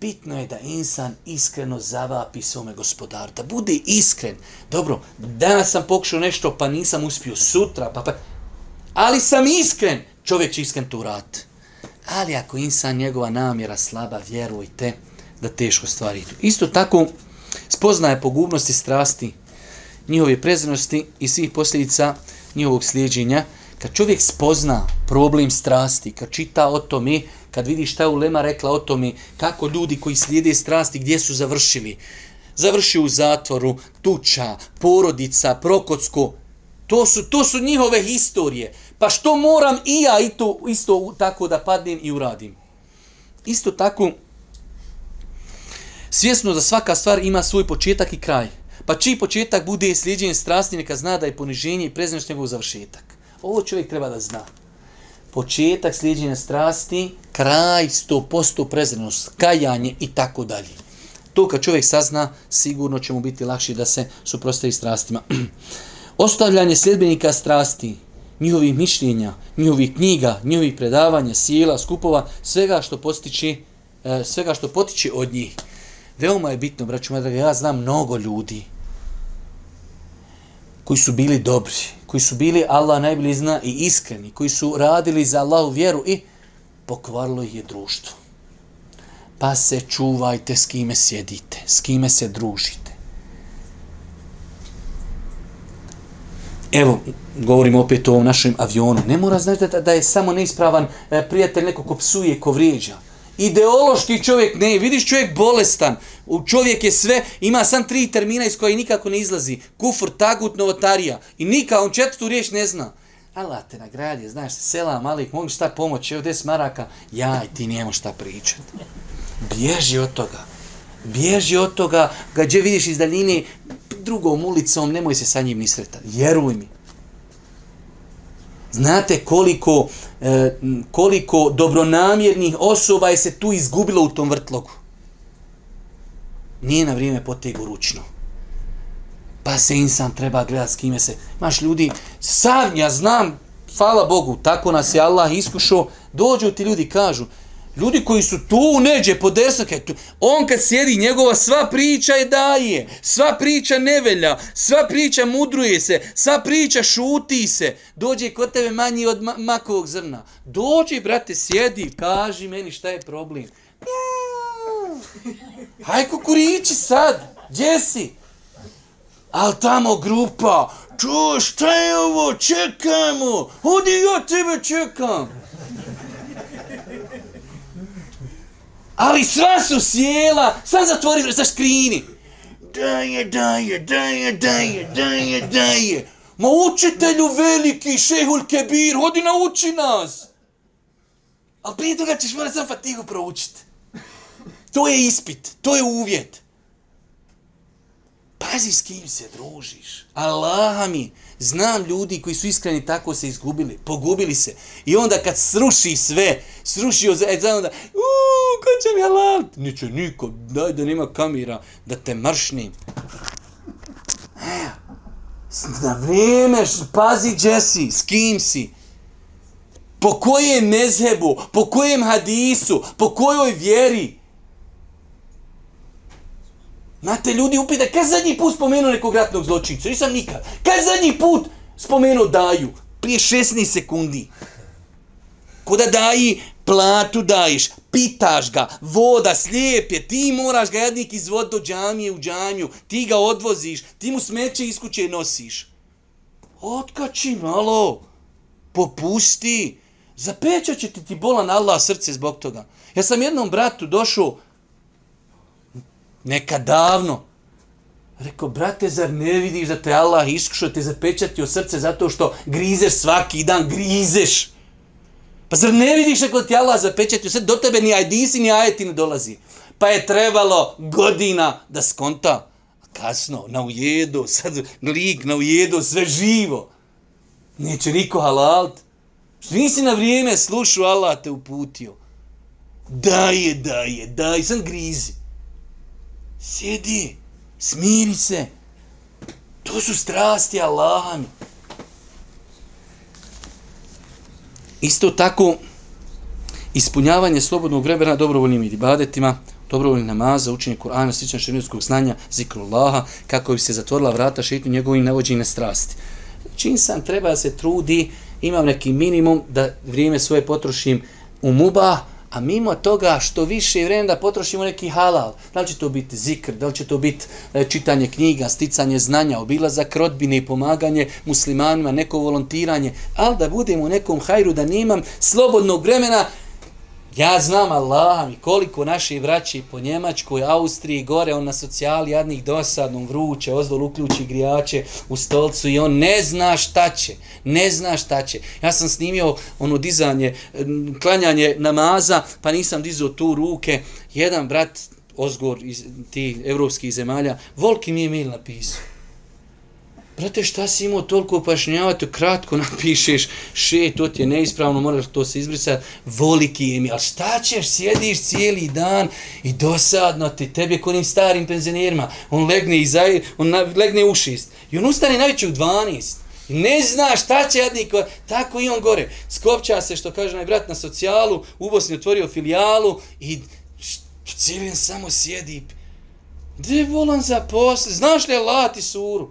bitno je da insan iskreno zavapi svome gospodaru, da bude iskren. Dobro, danas sam pokušao nešto, pa nisam uspio sutra, pa, pa ali sam iskren, čovjek će iskren tu rat. Ali ako insan njegova namjera slaba, vjerujte da teško stvari idu. Isto tako, spoznaje pogubnosti strasti, njihove preznosti i svih posljedica njihovog slijedženja. Kad čovjek spozna problem strasti, kad čita o tome, kad vidi šta je Ulema rekla o tome, kako ljudi koji slijede strasti, gdje su završili, završi u zatvoru, tuča, porodica, prokocko, to su, to su njihove historije. Pa što moram i ja i to isto tako da padnem i uradim? Isto tako, svjesno da svaka stvar ima svoj početak i kraj. Pa čiji početak bude slijedjenje strasti, neka zna da je poniženje i preznaš njegov završetak. Ovo čovjek treba da zna. Početak slijedjenja strasti, kraj 100% preznanost, kajanje i tako dalje. To kad čovjek sazna, sigurno će mu biti lakše da se suprostavi strastima. Ostavljanje sljedbenika strasti, njihovih mišljenja, njihovih knjiga, njihovih predavanja, sjela, skupova, svega što postiče, e, svega što potiče od njih. Veoma je bitno, braću moja draga, ja znam mnogo ljudi koji su bili dobri, koji su bili Allah najbolji zna i iskreni, koji su radili za Allah vjeru i pokvarilo je društvo. Pa se čuvajte s kime sjedite, s kime se družite. Evo, govorimo opet o ovom našem avionu. Ne mora znači da, da je samo neispravan e, prijatelj neko ko psuje, ko vrijeđa ideološki čovjek, ne, vidiš čovjek bolestan, čovjek je sve, ima sam tri termina iz koje nikako ne izlazi, kufr, tagut, novotarija, i nika, on četvrtu riječ ne zna. Allah te nagradi, znaš, sela, malik, mogu šta pomoći, evo des maraka, jaj, ti nijemo šta pričati. Bježi od toga, bježi od toga, gađe vidiš iz daljine drugom ulicom, nemoj se sa njim nisretati, vjeruj mi. Znate koliko, e, koliko dobronamjernih osoba je se tu izgubilo u tom vrtlogu. Nije na vrijeme potegu ručno. Pa se insan treba gledati s kime se. Maš ljudi, sam ja znam, hvala Bogu, tako nas je Allah iskušao, dođu ti ljudi, kažu, Ljudi koji su tu neđe po desak, on kad sjedi njegova sva priča je daje, sva priča nevelja, sva priča mudruje se, sva priča šuti se, dođe kod tebe manji od ma makovog zrna. Dođi, brate, sjedi, kaži meni šta je problem. Haj kukurići sad, gdje si? Al tamo grupa, čuo šta je ovo, čekajmo, odi ja tebe čekam. Ali sva su sjela, sad zatvorili za škrini. Daje, daje, daje, daje, daje, daje. Ma učitelju veliki, šehul kebir, hodi nauči nas. Ali prije toga ćeš morati sam fatigu proučiti. To je ispit, to je uvjet. Pazi s kim se družiš. Allaha mi, znam ljudi koji su iskreni tako se izgubili, pogubili se. I onda kad sruši sve, sruši od zajedza, onda, uuu, ko će mi Allah? Neće niko, daj da nema kamera, da te mršni. Na vrijeme, pazi gdje si, s kim si. Po kojem mezhebu, po kojem hadisu, po kojoj vjeri. Znate, ljudi upita, kad zadnji put spomenuo nekog ratnog zločinca? Nisam nikad. Kad zadnji put spomenuo daju? Prije 16 sekundi. Koda daji, platu dajiš, pitaš ga, voda slijep je, ti moraš ga jednik iz vod do džamije u džamiju, ti ga odvoziš, ti mu smeće iz kuće nosiš. Otkači malo, popusti, zapećat će ti, ti bola na Allah srce zbog toga. Ja sam jednom bratu došao, nekad davno, rekao, brate, zar ne vidiš da te Allah iskušao, te zapečatio srce zato što grizeš svaki dan, grizeš. Pa zar ne vidiš ako ti Allah zapečatio srce, do tebe ni ajdisi, ni ajeti ne dolazi. Pa je trebalo godina da skonta, kasno, na ujedu, sad lik na ujedu, sve živo. Neće niko halal. Što nisi na vrijeme slušao, Allah te uputio. Daj je, daj je, daj, sam grizi. Sjedi, smiri se. To su strasti Allaha mi. Isto tako, ispunjavanje slobodnog vremena dobrovoljnim ibadetima, dobrovoljnim namaza, učenje Kur'ana, sličan širinskog znanja, zikru Allaha, kako bi se zatvorila vrata šeitnju njegovim navođine strasti. Čim sam treba da se trudi, imam neki minimum da vrijeme svoje potrošim u mubah, A mimo toga što više vremena da potrošimo neki halal, da li će to biti zikr, da li će to biti e, čitanje knjiga, sticanje znanja, obilazak rodbine i pomaganje muslimanima, neko volontiranje, ali da budem u nekom hajru, da nemam slobodnog vremena, Ja znam Allaha mi koliko naši vraći po Njemačkoj, Austriji, gore, on na socijali jadnih dosadnom vruće, ozdol uključi grijače u stolcu i on ne zna šta će, ne zna šta će. Ja sam snimio ono dizanje, klanjanje namaza, pa nisam dizao tu ruke. Jedan brat, ozgor iz tih evropskih zemalja, volki mi je mail napisao. Brate, šta si imao toliko upašnjavati, kratko napišeš, še, to ti je neispravno, moraš to se izbrisati, voliki je mi, ali šta ćeš, sjediš cijeli dan i dosadno ti, tebi kod njim starim penzionerima, on legne, iza, on na, legne u šest, i on ustane najveće u dvanest. Ne zna šta će jedniko, tako i on gore. Skopća se, što kaže onaj brat na socijalu, u Bosni otvorio filijalu i cijeli samo sjedi. Gde volan za posle? Znaš li je lati suru?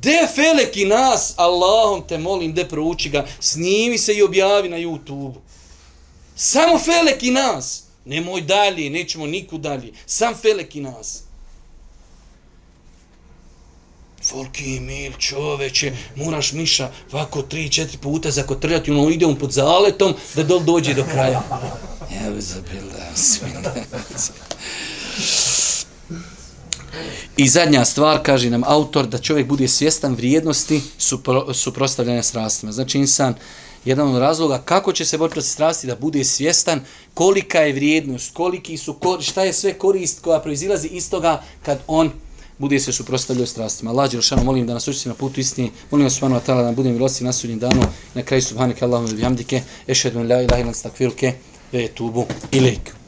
De feleki nas, Allahom te molim, de prouči ga, snimi se i objavi na YouTube. Samo feleki nas, nemoj dalje, nećemo niku dalje, sam feleki nas. Folki mil čoveče, moraš miša ovako tri, četiri puta zakotrljati, ono ide on pod zaletom da dol dođe do kraja. Ja bi zabila, smila. I zadnja stvar, kaže nam autor, da čovjek bude svjestan vrijednosti supro, suprostavljanja strastima. Znači insan, jedan od razloga kako će se boriti strasti da bude svjestan kolika je vrijednost, koliki su, ko, šta je sve korist koja proizilazi iz toga kad on bude se suprostavljao strastima. Allah Đerushanu, molim da nas učite na putu istine, molim vas Subhanu Atala da nam budem vrosti na sudnjem danu, na kraju Subhanike Allahumma i Bihamdike, ešedun la ilaha ilan stakvilke, ve tubu ilike.